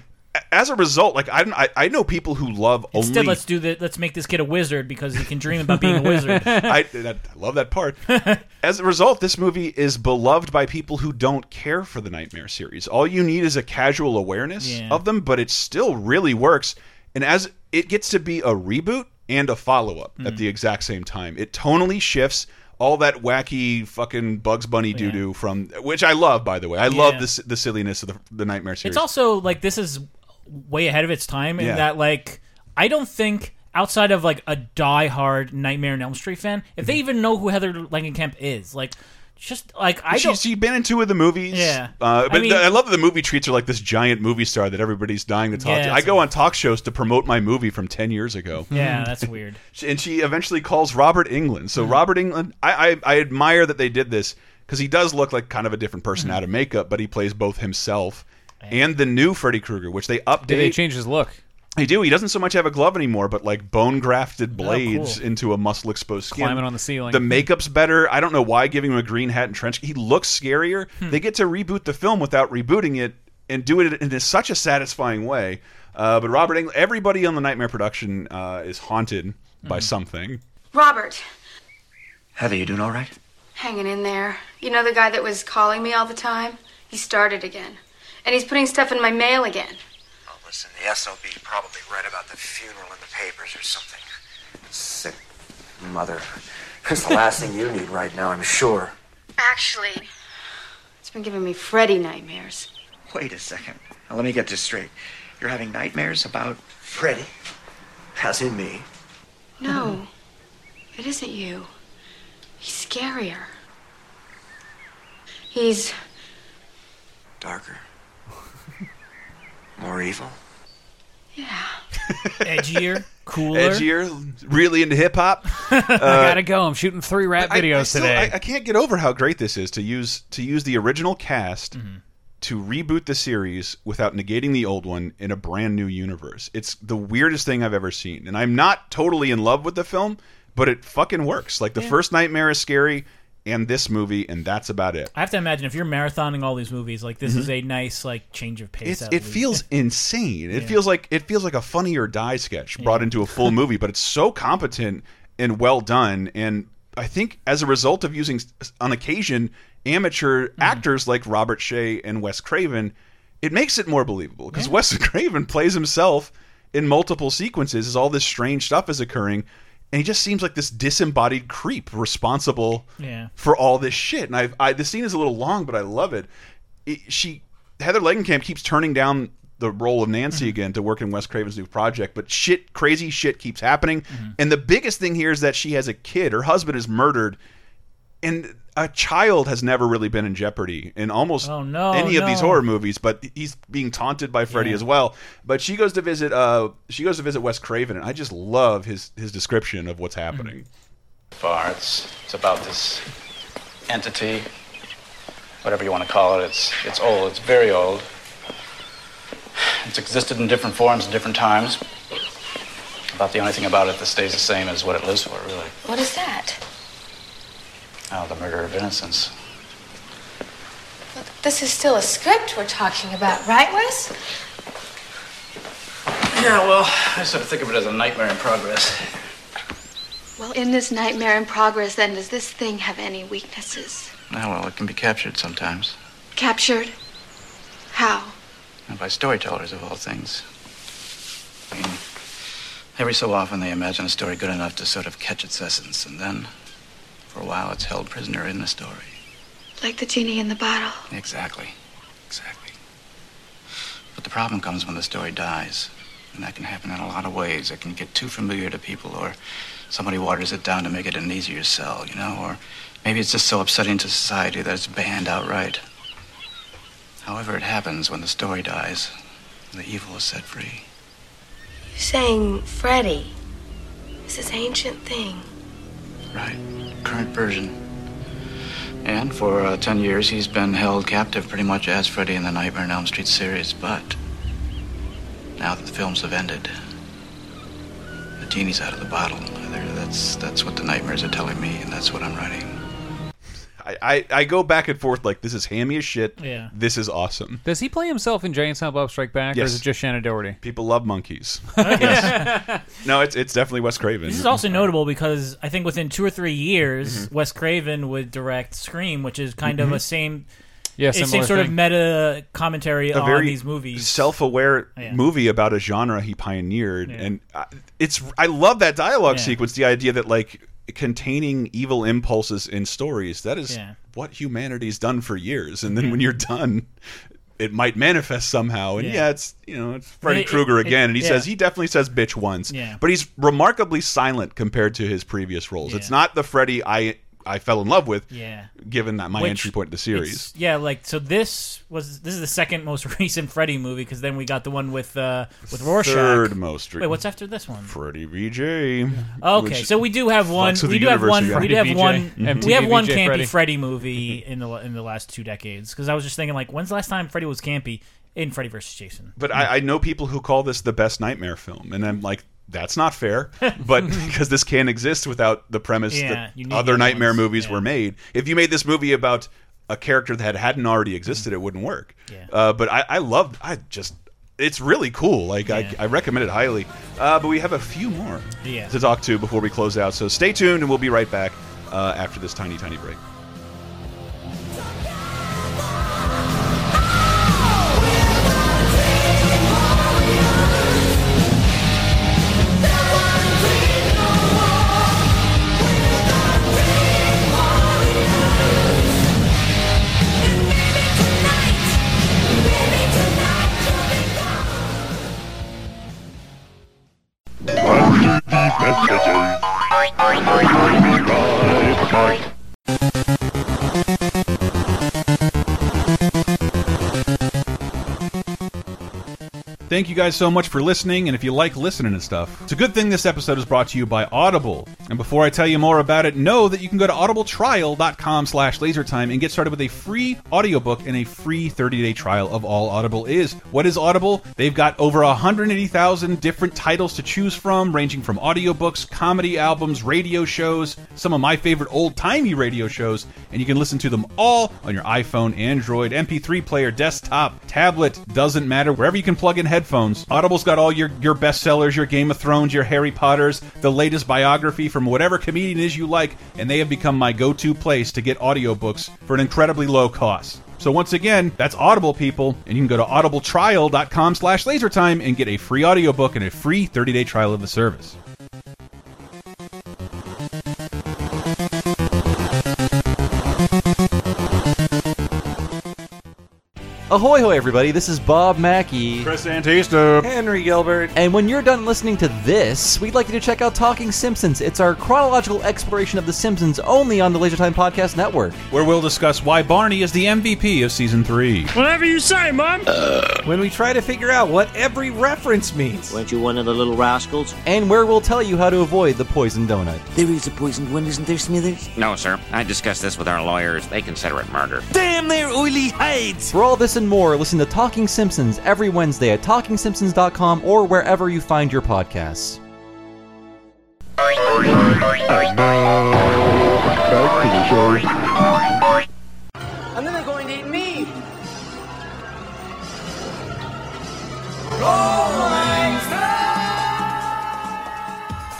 Speaker 1: As a result, like I, don't- I I know people who love
Speaker 2: Instead,
Speaker 1: only
Speaker 2: let's do the let's make this kid a wizard because he can dream about being a wizard.
Speaker 1: I, I love that part. As a result, this movie is beloved by people who don't care for the Nightmare series. All you need is a casual awareness
Speaker 2: Yeah.
Speaker 1: of them, but it still really works. And as it gets to be a reboot and a follow up at
Speaker 2: Mhm.
Speaker 1: the exact same time, it tonally shifts all that wacky fucking Bugs Bunny doo doo from which I love, by the way. I love
Speaker 2: Yeah.
Speaker 1: the s- the silliness of the, the Nightmare series.
Speaker 2: It's also like this is way ahead of its time in
Speaker 1: Yeah.
Speaker 2: that like I don't think outside of like a die-hard Nightmare on Elm Street fan, if they even know who Heather Langenkamp is, like just like I
Speaker 1: She's,
Speaker 2: don't.
Speaker 1: she's been in two of the movies.
Speaker 2: Yeah.
Speaker 1: Uh,
Speaker 2: I
Speaker 1: but
Speaker 2: mean-
Speaker 1: I love that the movie treats her like this giant movie star that everybody's dying to talk
Speaker 2: Yeah,
Speaker 1: to. I
Speaker 2: it's-
Speaker 1: go on talk shows to promote my movie from 10 years ago.
Speaker 2: Yeah, that's weird.
Speaker 1: And she eventually calls Robert Englund. So, Robert Englund, I, I, I admire that they did this because he does look like kind of a different person
Speaker 2: Mm-hmm.
Speaker 1: out of makeup, but he plays both himself and the new Freddy Krueger, which they update.
Speaker 3: Did they change his look?
Speaker 1: They do. He doesn't so much have a glove anymore, but like bone grafted blades
Speaker 3: Oh, cool.
Speaker 1: into a muscle exposed skin.
Speaker 3: Climbing on the ceiling.
Speaker 1: The makeup's better. I don't know why giving him a green hat and trench. He looks scarier.
Speaker 3: Hmm.
Speaker 1: They get to reboot the film without rebooting it and do it in such a satisfying way. Uh, but Robert Englund, everybody on the Nightmare production uh, is haunted by
Speaker 3: Hmm.
Speaker 1: something.
Speaker 30: Robert,
Speaker 31: Heather, you doing all right?
Speaker 30: hanging in there. You know the guy that was calling me all the time? He started again. And he's putting stuff in my mail again.
Speaker 31: Oh, listen, the SOB probably read about the funeral in the papers or something. Sick mother. That's the last thing you need right now, I'm sure.
Speaker 30: Actually, it's been giving me Freddy nightmares.
Speaker 31: Wait a second. Now, let me get this straight. You're having nightmares about Freddy? As in me?
Speaker 30: No, it isn't you. He's scarier. He's.
Speaker 31: Darker. More evil? Yeah.
Speaker 2: Edgier, cooler.
Speaker 1: Edgier, really into hip hop.
Speaker 3: I gotta go. I'm shooting three rap
Speaker 1: I- I
Speaker 3: videos
Speaker 1: still-
Speaker 3: today.
Speaker 1: I, I can't get over how great this is to use to use the original cast
Speaker 3: Mm-hmm.
Speaker 1: to reboot the series without negating the old one in a brand new universe. It's the weirdest thing I've ever seen, and I'm not totally in love with the film, but it fucking works. Like the
Speaker 2: Yeah.
Speaker 1: first Nightmare is scary, and this movie, and that's about it.
Speaker 2: I have to imagine if you're marathoning all these movies, like this
Speaker 1: Mhm.
Speaker 2: is a nice like change of pace.
Speaker 1: It
Speaker 2: least.
Speaker 1: feels insane. It
Speaker 2: Yeah.
Speaker 1: feels like it feels like a funny or die sketch brought into a full movie, but it's so competent and well done. And I think as a result of using on occasion amateur
Speaker 2: Mm-hmm.
Speaker 1: actors like Robert Shaye and Wes Craven, it makes it more believable because Wes Craven plays himself in multiple sequences as all this strange stuff is occurring. And he just seems like this disembodied creep responsible
Speaker 2: Yeah.
Speaker 1: for all this shit. And I've, I, the scene is a little long, but I love it. it she, Heather Langenkamp keeps turning down the role of Nancy mm-hmm. again to work in Wes Craven's new project, but shit, crazy shit keeps happening. Mm-hmm. And the biggest thing here is that she has a kid. Her husband is murdered, and a child has never really been in jeopardy in almost
Speaker 2: Oh, no,
Speaker 1: any of these horror movies. But he's being taunted by Freddy
Speaker 2: Yeah.
Speaker 1: as well. But she goes to visit. Uh, she goes to visit Wes Craven, and I just love his his description of what's happening.
Speaker 32: far. It's it's about this entity, whatever you want to call it. It's it's old. It's very old. It's existed in different forms at different times. About the only thing about it that stays the same is what it lives for, really.
Speaker 30: What is that?
Speaker 32: Oh, the murder of innocence.
Speaker 30: This is still a script we're talking about, right, Wes?
Speaker 32: Yeah, well, I sort of think of it as a nightmare in progress.
Speaker 30: Well, in this nightmare in progress, then, does this thing have any weaknesses?
Speaker 32: Now, well, it can be captured sometimes.
Speaker 30: Captured? How?
Speaker 32: And by storytellers, of all things. I mean, every so often they imagine a story good enough to sort of catch its essence, and then, for a while, it's held prisoner in the story.
Speaker 30: Like the genie in the bottle.
Speaker 32: Exactly. Exactly. But the problem comes when the story dies. And that can happen in a lot of ways. It can get too familiar to people, or somebody waters it down to make it an easier sell, you know? Or maybe it's just so upsetting to society that it's banned outright. However, it happens when the story dies, the evil is set free.
Speaker 21: You're saying Freddy is this ancient thing.
Speaker 32: Right. Current version. And for uh, 10 years, he's been held captive pretty much as Freddy in the Nightmare on Elm Street series. But now that the films have ended, the genie's out of the bottle. That's, that's what the nightmares are telling me, and that's what I'm writing.
Speaker 1: I, I, I go back and forth like this is hammy as shit.
Speaker 3: Yeah.
Speaker 1: This is awesome.
Speaker 3: Does he play himself in Jay and Silent Bob Strike Back, or
Speaker 1: Yes.
Speaker 3: is it just Shannen Doherty?
Speaker 1: People love monkeys. yes. No, it's it's definitely Wes Craven.
Speaker 2: This is also notable because I think within two or three years,
Speaker 1: Mm-hmm.
Speaker 2: Wes Craven would direct Scream, which is kind of
Speaker 1: Mhm.
Speaker 2: a same,
Speaker 3: Yeah,
Speaker 2: a same
Speaker 3: similar
Speaker 2: sort of meta commentary
Speaker 1: a
Speaker 2: on
Speaker 1: very
Speaker 2: these movies.
Speaker 1: self-aware
Speaker 2: Yeah.
Speaker 1: movie about a genre he pioneered,
Speaker 2: Yeah.
Speaker 1: and I, it's I love that dialogue
Speaker 2: Yeah.
Speaker 1: sequence. The idea that like containing evil impulses in stories that is
Speaker 2: Yeah.
Speaker 1: what humanity's done for years, and then when you're done. It might manifest somehow, and
Speaker 2: Yeah.
Speaker 1: yeah, it's you know it's Freddy
Speaker 2: It-
Speaker 1: Krueger
Speaker 2: it-
Speaker 1: again, and he
Speaker 2: yeah.
Speaker 1: says he definitely says bitch once,
Speaker 2: Yeah.
Speaker 1: but he's remarkably silent compared to his previous roles. It's not the Freddy I I fell in love with,
Speaker 2: Yeah.
Speaker 1: given that my
Speaker 2: Which
Speaker 1: entry point to the series.
Speaker 2: Yeah, like so. This was this is the second most recent Freddy movie because then we got the one with uh with Rorschach.
Speaker 1: Third most
Speaker 2: Wait, what's after this one?
Speaker 1: Freddy VJ.
Speaker 2: Okay, so we do have one. We do have one. We do have
Speaker 3: VJ.
Speaker 2: one.
Speaker 3: MTV
Speaker 2: We have one
Speaker 3: VJ
Speaker 2: campy
Speaker 3: Freddy.
Speaker 2: Freddy movie in the in the last two decades. Because I was just thinking, like, when's the last time Freddy was campy in Freddy vs. Jason?
Speaker 1: But I, I know people who call this the best nightmare film, and I'm like, that's not fair. But because this can't exist without the premise
Speaker 2: Yeah,
Speaker 1: that other nightmare
Speaker 2: ones,
Speaker 1: movies
Speaker 2: yeah.
Speaker 1: were made. If you made this movie about a character that hadn't already existed, it wouldn't work. Uh, but I, I loved. I just. It's really cool. Like
Speaker 2: Yeah.
Speaker 1: I, I recommend it highly. Uh, but we have a few more
Speaker 2: Yeah.
Speaker 1: to talk to before we close out. So stay tuned, and we'll be right back uh, after this tiny, tiny break. Thank you guys so much for listening, and if you like listening and stuff, it's a good thing this episode is brought to you by Audible. And before I tell you more about it, know that you can go to audibletrial.com slash lasertime and get started with a free audiobook and a free 30-day trial of all Audible is. What is Audible? They've got over 180,000 different titles to choose from, ranging from audiobooks, comedy albums, radio shows, some of my favorite old-timey radio shows, and you can listen to them all on your iPhone, Android, MP3 player, desktop, tablet, doesn't matter, wherever you can plug in headphones. Audible's got all your, your bestsellers, your Game of Thrones, your Harry Potters, the latest biography from whatever comedian is you like, and they have become my go-to place to get audiobooks for an incredibly low cost. So once again, that's Audible people, and you can go to audibletrial.com slash lasertime and get a free audiobook and a free 30-day trial of the service.
Speaker 33: Ahoy, hoy, everybody! This is Bob Mackey,
Speaker 1: Chris Antista,
Speaker 33: Henry Gilbert, and when you're done listening to this, we'd like you to check out Talking Simpsons. It's our chronological exploration of The Simpsons, only on the LaserTime Podcast Network.
Speaker 1: Where we'll discuss why Barney is the MVP of season three.
Speaker 34: Whatever you say, Mom. Uh, when we try to figure out what every reference means.
Speaker 20: Weren't you one of the little rascals?
Speaker 33: And where we'll tell you how to avoid the poison donut.
Speaker 20: There is a poisoned one, isn't there, Smithers?
Speaker 35: No, sir. I discussed this with our lawyers. They consider it murder.
Speaker 34: Damn their oily hides!
Speaker 33: For all this and more, listen to Talking Simpsons every Wednesday at TalkingSimpsons.com or wherever you find your podcasts.
Speaker 21: And then they're to eat me.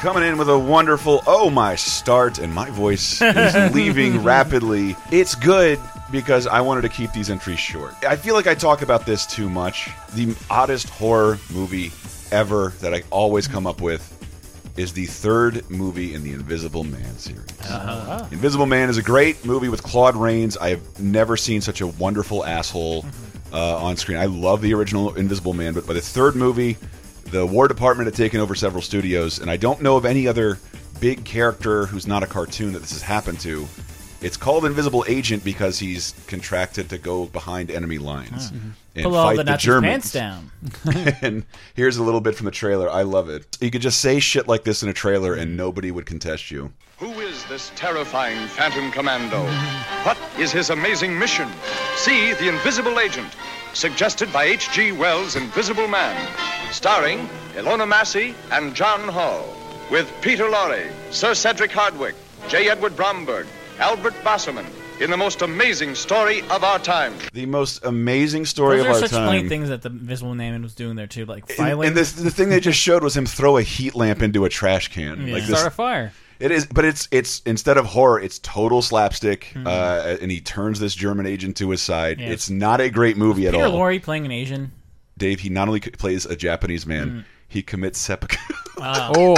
Speaker 1: coming in with a wonderful oh my start and my voice is leaving rapidly it's good because i wanted to keep these entries short i feel like i talk about this too much the oddest horror movie ever that i always come up with is the third movie in the Invisible Man series.
Speaker 2: Uh -huh.
Speaker 1: Invisible Man is a great movie with Claude Rains. I have never seen such a wonderful asshole. Mm-hmm uh, on screen. I love the original Invisible Man, but by the third movie, the War Department had taken over several studios, and I don't know of any other big character who's not a cartoon that this has happened to. It's called Invisible Agent because he's contracted to go behind enemy lines
Speaker 2: Huh.
Speaker 1: and
Speaker 2: Pull all
Speaker 1: fight
Speaker 2: the
Speaker 1: the
Speaker 2: Nazis'
Speaker 1: Germans.
Speaker 2: pants down.
Speaker 1: and here's a little bit from the trailer. I love it. You could just say shit like this in a trailer, and nobody would contest you.
Speaker 36: Who is this terrifying Phantom Commando? What is his amazing mission? See The Invisible Agent, suggested by H.G. Wells' Invisible Man, starring Ilona Massey and John Hall, with Peter Lorre, Sir Cedric Hardwicke, J. Edward Bromberg, Albert Bassermann, in the most amazing story of our time.
Speaker 1: The most amazing story
Speaker 2: Those
Speaker 1: of
Speaker 2: are
Speaker 1: our
Speaker 2: such
Speaker 1: time.
Speaker 2: funny things that the Invisible Man was doing there too, like filing.
Speaker 1: And this, the thing they just showed was him throw a heat lamp into a trash can.
Speaker 2: Yeah.
Speaker 1: Like
Speaker 3: Start a fire.
Speaker 1: It is, but it's it's instead of horror, it's total slapstick,
Speaker 2: Mhm.
Speaker 1: uh, and he turns this German agent to his side.
Speaker 2: Yeah.
Speaker 1: It's not a great movie at all.
Speaker 2: Peter
Speaker 1: all.
Speaker 2: Lorre playing an Asian.
Speaker 1: Dave, he not only plays a Japanese man,
Speaker 2: Mm.
Speaker 1: he commits seppuku.
Speaker 2: Wow.
Speaker 3: Oh.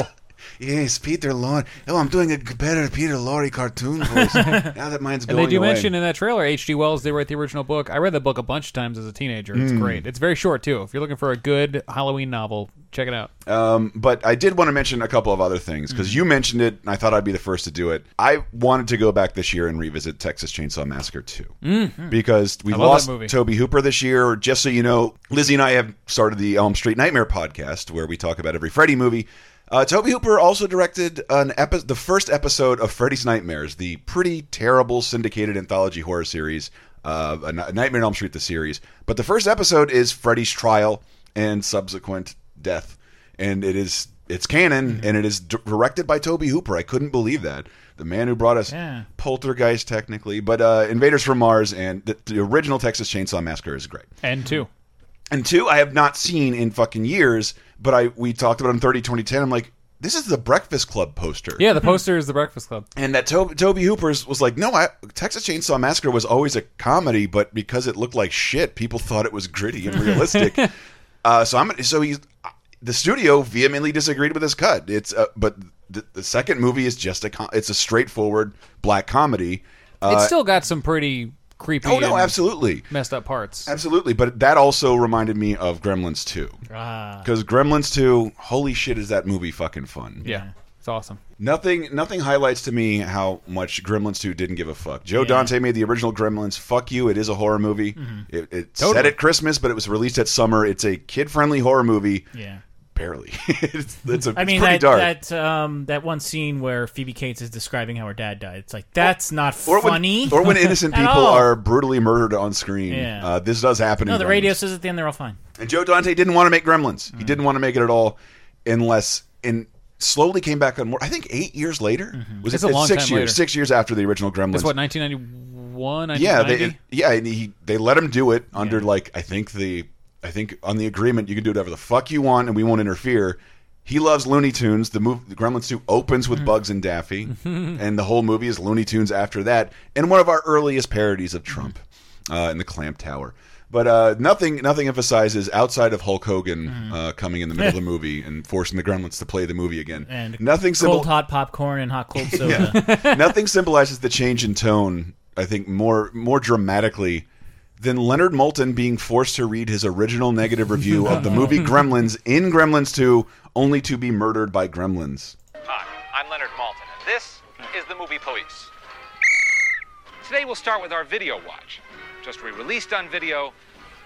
Speaker 1: Yes, Peter Lorre. Oh, I'm doing a better Peter Lorre cartoon voice. now that mine's
Speaker 3: And
Speaker 1: going
Speaker 3: they do
Speaker 1: away.
Speaker 3: mention in that trailer H.G. Wells did write the original book. I read the book a bunch of times as a teenager. It's
Speaker 1: Mm.
Speaker 3: great. It's very short too. If you're looking for a good Halloween novel, check it out.
Speaker 1: Um, but I did want to mention a couple of other things because
Speaker 3: Mm.
Speaker 1: you mentioned it, and I thought I'd be the first to do it. I wanted to go back this year and revisit Texas Chainsaw Massacre 2
Speaker 3: Mm.
Speaker 1: because we lost
Speaker 3: movie.
Speaker 1: Tobe Hooper this year. Just so you know, Lizzie and I have started the Elm Street Nightmare podcast where we talk about every Freddy movie. Uh, Tobe Hooper also directed an epi- the first episode of Freddy's Nightmares, the pretty terrible syndicated anthology horror series, uh, a Nightmare on Elm Street, the series. But the first episode is Freddy's trial and subsequent death, and it is it's canon and it is d- directed by Tobe Hooper. I couldn't believe that the man who brought us
Speaker 2: Yeah.
Speaker 1: Poltergeist, technically, but uh, Invaders from Mars and the, the original Texas Chainsaw Massacre is great.
Speaker 3: And two.
Speaker 1: And two, I have not seen in fucking years, but I we talked about it in 30 2010. I'm like, this is the Breakfast Club poster.
Speaker 3: Yeah, the poster is the Breakfast Club.
Speaker 1: And that Tobe, Tobe Hooper's was like, no, I, Texas Chainsaw Massacre was always a comedy, but because it looked like shit, people thought it was gritty and realistic. uh, so I'm so he's the studio vehemently disagreed with this cut. It's uh, but the, the second movie is just a com- it's a straightforward black comedy. Uh,
Speaker 3: it's still got some pretty creepy.
Speaker 1: Oh, no, absolutely.
Speaker 3: messed up parts.
Speaker 1: Absolutely, but that also reminded me of Gremlins 2.
Speaker 2: Ah.
Speaker 1: Because Gremlins 2, holy shit, is that movie fucking fun.
Speaker 3: Yeah, it's awesome.
Speaker 1: Nothing nothing highlights to me how much Gremlins 2 didn't give a fuck. Joe
Speaker 3: Yeah.
Speaker 1: Dante made the original Gremlins. Fuck you, it is a horror movie.
Speaker 2: Mhm.
Speaker 1: It, it
Speaker 3: Totally.
Speaker 1: set at Christmas, but it was released at summer. It's a kid-friendly horror movie.
Speaker 2: Yeah.
Speaker 1: Barely. it's it's, a,
Speaker 2: I mean
Speaker 1: pretty
Speaker 2: that
Speaker 1: dark.
Speaker 2: that um that one scene where Phoebe Cates is describing how her dad died. It's like that's not
Speaker 1: or when,
Speaker 2: funny.
Speaker 1: or when innocent people
Speaker 2: all.
Speaker 1: are brutally murdered on screen.
Speaker 2: Yeah.
Speaker 1: Uh, this does happen
Speaker 2: No,
Speaker 1: in
Speaker 2: the
Speaker 1: Gremlins.
Speaker 2: radio says at the end they're all fine.
Speaker 1: And Joe Dante didn't want to make Gremlins.
Speaker 2: Mm.
Speaker 1: He didn't want to make it at all, unless and slowly came back on more. I think eight years later was
Speaker 3: It's
Speaker 1: it
Speaker 3: a long
Speaker 1: six
Speaker 3: time
Speaker 1: years?
Speaker 3: later.
Speaker 1: Six years after the original Gremlins.
Speaker 3: It's what 1991.
Speaker 1: yeah, they yeah, and he they let him do it under like I think the I think on the agreement you can do whatever the fuck you want and we won't interfere. He loves Looney Tunes. The movie the Gremlins 2 opens with Bugs and Daffy, and the whole movie is Looney Tunes after that, and one of our earliest parodies of Trump uh, in the Clamp Tower. But uh, nothing nothing emphasizes outside of Hulk Hogan uh, coming in the middle of the movie and forcing the Gremlins to play the movie again.
Speaker 2: And
Speaker 1: nothing symbol-
Speaker 2: cold hot popcorn and hot cold soda.
Speaker 1: Nothing symbolizes the change in tone, I think, more more dramatically than Leonard Maltin being forced to read his original negative review of the movie Gremlins in Gremlins 2, only to be murdered by Gremlins.
Speaker 37: Hi, I'm Leonard Maltin, and this is the Movie Police. Today we'll start with our video watch. Just re-released on video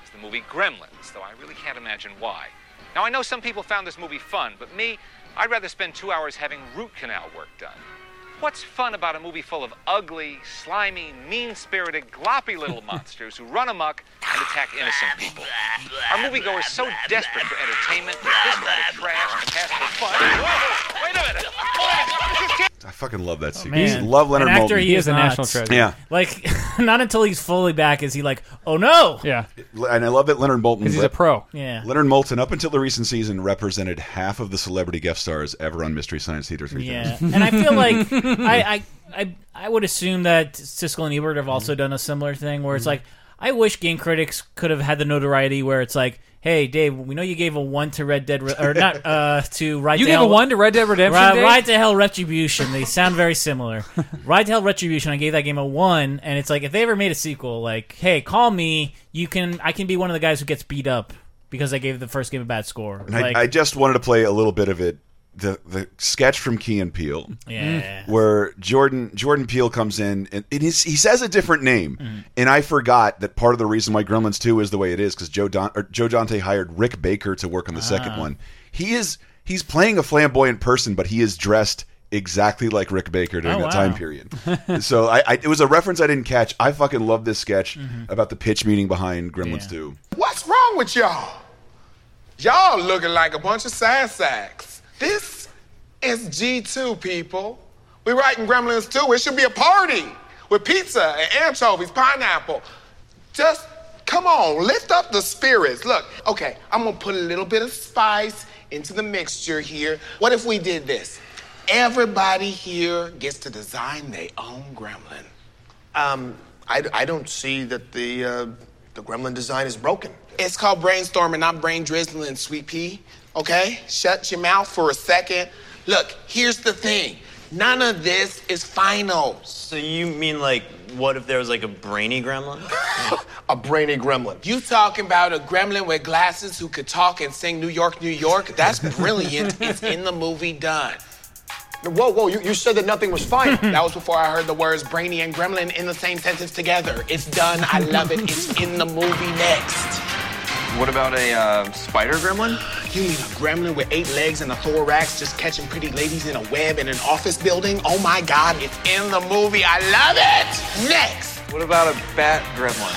Speaker 37: is the movie Gremlins, though I really can't imagine why. Now I know some people found this movie fun, but me, I'd rather spend two hours having root canal work done. What's fun about a movie full of ugly, slimy, mean-spirited, gloppy little monsters who run amok and attack innocent people? Our moviegoers so desperate for entertainment that this kind of trash can pass for fun. Whoa, wait a minute!
Speaker 1: I fucking love that scene.
Speaker 2: Man.
Speaker 1: love Leonard
Speaker 2: An actor
Speaker 1: Maltin.
Speaker 2: he is a not.
Speaker 1: Yeah,
Speaker 2: Like, not until he's fully back is he like, oh no.
Speaker 3: Yeah.
Speaker 1: and I love that Leonard Maltin
Speaker 3: 'Cause he's a pro.
Speaker 2: Yeah.
Speaker 1: Leonard Maltin, up until the recent season, represented half of the celebrity guest stars ever on Mystery Science Theater 3000.
Speaker 2: Yeah, and I feel like I, I I I would assume that Siskel and Ebert have also done a similar thing where it's
Speaker 3: Mm-hmm.
Speaker 2: like I wish game critics could have had the notoriety where it's like, hey Dave, we know you gave a one to Red Dead Re- or not uh to Ride
Speaker 3: You
Speaker 2: to
Speaker 3: gave a
Speaker 2: Hell,
Speaker 3: one to Red Dead Redemption,
Speaker 2: Ri-
Speaker 3: Dave?
Speaker 2: Ride to Hell Retribution. They sound very similar. Ride to Hell Retribution. I gave that game a one, and it's like if they ever made a sequel, like hey, call me. You can I can be one of the guys who gets beat up because I gave the first game a bad score.
Speaker 1: And I, I just wanted to play a little bit of it. The the sketch from Key and Peele,
Speaker 2: Yeah.
Speaker 1: where Jordan Jordan Peele comes in and it is, he says a different name,
Speaker 2: Mm-hmm.
Speaker 1: and I forgot that part of the reason why Gremlins Two is the way it is because Joe Don, or Joe Dante hired Rick Baker to work on the second
Speaker 2: Ah.
Speaker 1: one. He is he's playing a flamboyant person, but he is dressed exactly like Rick Baker during
Speaker 2: Oh,
Speaker 1: that
Speaker 2: wow.
Speaker 1: time period. so I, I it was a reference I didn't catch. I fucking love this sketch
Speaker 2: Mm-hmm.
Speaker 1: about the pitch meeting behind Gremlins Two.
Speaker 38: What's wrong with y'all? Y'all looking like a bunch of sad sacks. This is G2, people. We're writing Gremlins 2. It should be a party with pizza and anchovies, pineapple. Just come on, lift up the spirits. Look, okay, I'm gonna put a little bit of spice into the mixture here. What if we did this? Everybody here gets to design their own gremlin.
Speaker 39: Um, I, I don't see that the uh, the gremlin design is broken.
Speaker 38: It's called brainstorming, not brain drizzling, sweet pea. Okay? Shut your mouth for a second. Look, here's the thing. None of this is final.
Speaker 40: So you mean like, what if there was like a brainy gremlin?
Speaker 38: a brainy gremlin. You talking about a gremlin with glasses who could talk and sing New York, New York? That's brilliant. it's in the movie done.
Speaker 39: Whoa, whoa, you, you said that nothing was final.
Speaker 38: that was before I heard the words brainy and gremlin in the same sentence together. It's done. I love it. It's in the movie next.
Speaker 40: What about a uh, spider gremlin?
Speaker 38: You mean a gremlin with eight legs and a thorax just catching pretty ladies in a web in an office building? Oh my god, it's in the movie. I love it! Next!
Speaker 40: What about a bat gremlin?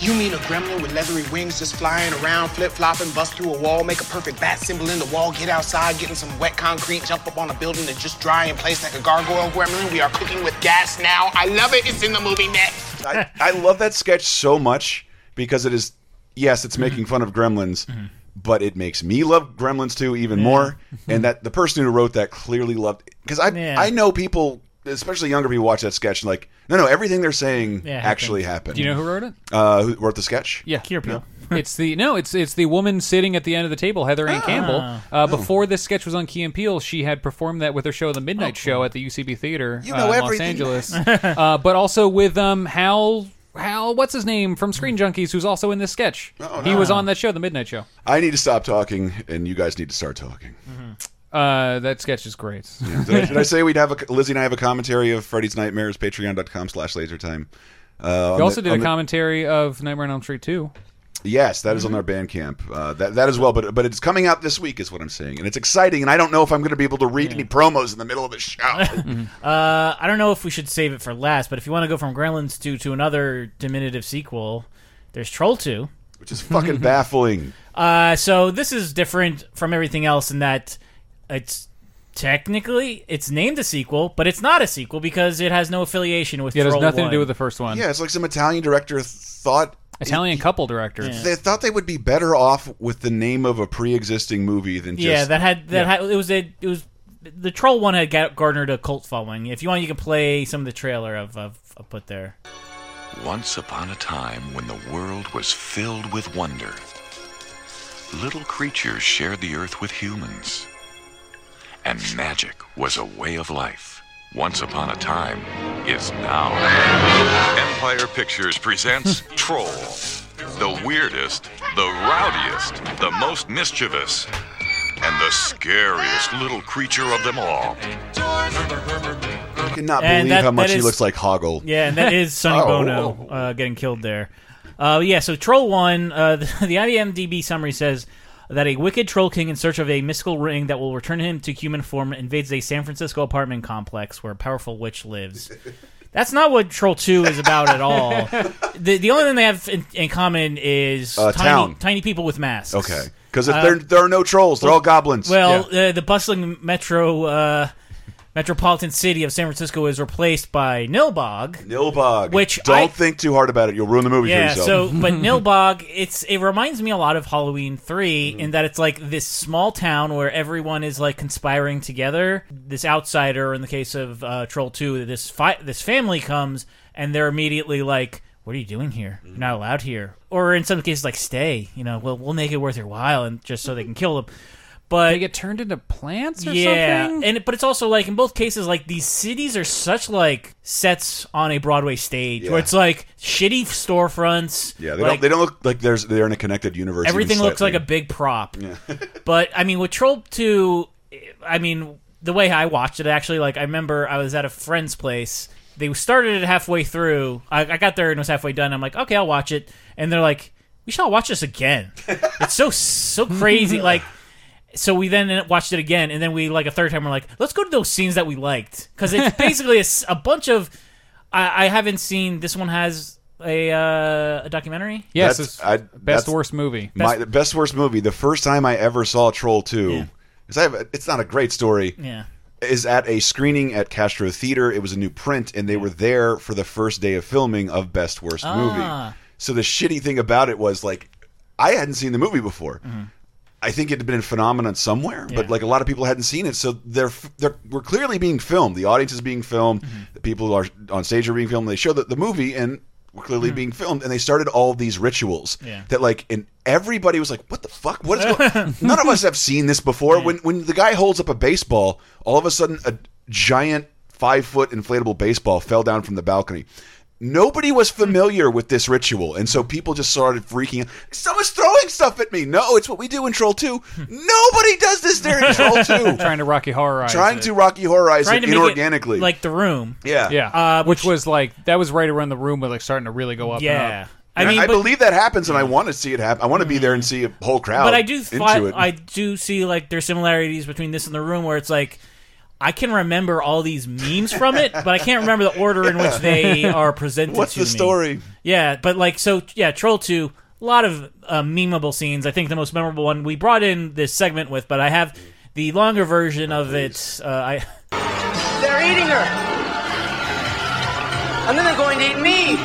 Speaker 38: You mean a gremlin with leathery wings just flying around, flip flopping, bust through a wall, make a perfect bat symbol in the wall, get outside, get in some wet concrete, jump up on a building and just dry in place like a gargoyle gremlin? We are cooking with gas now. I love it. It's in the movie next.
Speaker 1: I, I love that sketch so much because it is yes, it's making fun of Gremlins, but it makes me love Gremlins too even more. And that the person who wrote that clearly loved because I
Speaker 2: Yeah.
Speaker 1: I know people, especially younger people, watch that sketch and like no no everything they're saying
Speaker 3: Yeah,
Speaker 1: actually
Speaker 3: happened.
Speaker 1: happened.
Speaker 3: Do you know who wrote it?
Speaker 1: Uh, who wrote the sketch?
Speaker 3: Yeah,
Speaker 2: Kier Peele.
Speaker 3: it's the no, it's it's the woman sitting at the end of the table, Heather Ann
Speaker 2: Ah.
Speaker 3: Campbell.
Speaker 2: Oh.
Speaker 3: Uh, before this sketch was on Key and Peele, she had performed that with her show, The Midnight Show, at the UCB Theater
Speaker 1: You
Speaker 3: uh,
Speaker 1: know
Speaker 3: in Los
Speaker 1: everything,
Speaker 3: Angeles. uh, but also with um Hal Hal, what's his name from Screen Junkies, who's also in this sketch. He was on that show, The Midnight Show.
Speaker 1: I need to stop talking, and you guys need to start talking.
Speaker 3: Uh, that sketch is great.
Speaker 1: Did, I, did I say we'd have a Lizzie and I have a commentary of Freddy's Nightmares? Patreon.com slash lasertime. Uh,
Speaker 3: We also
Speaker 1: the-
Speaker 3: did
Speaker 1: on
Speaker 3: a
Speaker 1: the-
Speaker 3: commentary of Nightmare on Elm Street 2.
Speaker 1: Yes, that is on our Bandcamp. Uh, that that as well, but but it's coming out this week, is what I'm saying, and it's exciting. And I don't know if I'm going to be able to read any promos in the middle of the show.
Speaker 2: Uh, I don't know if we should save it for last, but if you want to go from Gremlins 2 to another diminutive sequel, there's Troll 2.
Speaker 1: Which is fucking baffling.
Speaker 2: Uh, so this is different from everything else in that it's technically it's named a sequel, but it's not a sequel because it has no affiliation with
Speaker 3: Yeah, it has nothing
Speaker 2: 1.
Speaker 3: to do with the first one.
Speaker 1: Yeah, it's like some Italian director thought
Speaker 3: Italian couple directors.
Speaker 1: they thought they would be better off with the name of a pre-existing movie than just
Speaker 2: yeah, that had that
Speaker 1: Yeah.
Speaker 2: had it was a it was the Troll one had ga- garnered a cult following. If you want, you can play some of the trailer of of, of put there.
Speaker 24: Once upon a time when the world was filled with wonder, little creatures shared the earth with humans. And magic was a way of life. Once upon a time is now. Empire Pictures presents Troll. The weirdest, the rowdiest, the most mischievous, and the scariest little creature of them all.
Speaker 1: I cannot
Speaker 2: And
Speaker 1: believe
Speaker 2: that-
Speaker 1: how much
Speaker 2: that
Speaker 1: he
Speaker 2: is-
Speaker 1: looks like Hoggle.
Speaker 2: Yeah, and that is Sonny
Speaker 1: Oh.
Speaker 2: Bono uh, getting killed there. Uh, yeah, so Troll One, uh, the, the IMDb summary says that a wicked troll king in search of a mystical ring that will return him to human form invades a San Francisco apartment complex where a powerful witch lives. That's not what Troll Two is about at all. The the only thing they have in, in common is
Speaker 1: Uh,
Speaker 2: tiny
Speaker 1: town.
Speaker 2: tiny people with masks.
Speaker 1: Okay, because
Speaker 2: Uh,
Speaker 1: there there are no trolls; they're all goblins.
Speaker 2: Well, uh, the bustling metro uh, metropolitan city of San Francisco is replaced by Nilbog.
Speaker 1: Nilbog.
Speaker 2: Which
Speaker 1: don't
Speaker 2: I-
Speaker 1: think too hard about it. You'll ruin the movie
Speaker 2: Yeah,
Speaker 1: for
Speaker 2: so but Nilbog, it's it reminds me a lot of Halloween 3
Speaker 1: Mm-hmm.
Speaker 2: in that it's like this small town where everyone is like conspiring together. This outsider, in the case of uh, Troll Two, this fi- this family comes and they're immediately like, "What are you doing here? You're not allowed here." Or in some cases, like, "Stay." You know, we'll we'll make it worth your while, and just so they can kill them. But
Speaker 3: they get turned into plants or
Speaker 2: yeah,
Speaker 3: something.
Speaker 2: and but it's also like in both cases, like these cities are such like sets on a Broadway stage
Speaker 1: Yeah.
Speaker 2: where it's like shitty storefronts.
Speaker 1: yeah, they
Speaker 2: like,
Speaker 1: don't. They don't look like there's they're in a connected universe. even
Speaker 2: Everything looks like
Speaker 1: slightly.
Speaker 2: a big prop. but I mean, with Troll Two, I mean, the way I watched it, actually, like I remember I was at a friend's place. They started it halfway through. I, I got there and it was halfway done. I'm like, okay, I'll watch it. And they're like, we shall watch this again. it's so so crazy. like, so we then watched it again, and then we like a third time. We're like, let's go to those scenes that we liked because it's basically a bunch of. I, I haven't seen this one has a uh, a documentary.
Speaker 1: That's- I-
Speaker 3: best
Speaker 1: that's
Speaker 3: worst movie.
Speaker 1: My the best worst movie. The first time I ever saw Troll Two, 'cause I have, it's not a great story.
Speaker 2: Yeah.
Speaker 1: Is at a screening at Castro Theater. It was a new print, and they were there for the first day of filming of Best Worst
Speaker 2: Ah.
Speaker 1: Movie. So the shitty thing about it was like, I hadn't seen the movie before. I think it had been a phenomenon somewhere, but like a lot of people hadn't seen it, so they're they're we're clearly being filmed. The audience is being filmed. Mm-hmm. The people who are on stage are being filmed. They show the, the movie and we're clearly mm-hmm. being filmed, and they started all these rituals
Speaker 2: Yeah.
Speaker 1: that like and everybody was like, "What the fuck? What is going?" None of us have seen this before. When when the guy holds up a baseball, all of a sudden a giant five foot inflatable baseball fell down from the balcony. Nobody was hmm. familiar with this ritual, and so people just started freaking out. Someone's throwing stuff at me. No, it's what we do in Troll 2. Hmm. Nobody does this there in Troll 2.
Speaker 3: trying to Rocky Horror.
Speaker 1: Trying to Rocky Horrorize
Speaker 2: Trying
Speaker 1: it
Speaker 2: to make it
Speaker 1: inorganically.
Speaker 2: like the room.
Speaker 1: yeah.
Speaker 3: Yeah,
Speaker 2: Uh, uh
Speaker 3: which, was like that was right around the room where like starting to really go up.
Speaker 2: Yeah.
Speaker 3: and up.
Speaker 2: I
Speaker 1: And
Speaker 2: mean,
Speaker 1: I
Speaker 2: but-
Speaker 1: believe that happens, and I hmm. want to see it happen. I want to be there and see a whole crowd.
Speaker 2: but I do
Speaker 1: into
Speaker 2: fi-
Speaker 1: it.
Speaker 2: I do see like there's similarities between this and the room where it's like I can remember all these memes from it, but I can't remember the order in which they are presented.
Speaker 1: What's
Speaker 2: to
Speaker 1: the
Speaker 2: me.
Speaker 1: story?
Speaker 2: Yeah, but like so, yeah, Troll Two, a lot of uh, memeable scenes. I think the most memorable one we brought in this segment with, but I have the longer version of it. Uh, I
Speaker 41: They're eating her. And then they're going to eat me.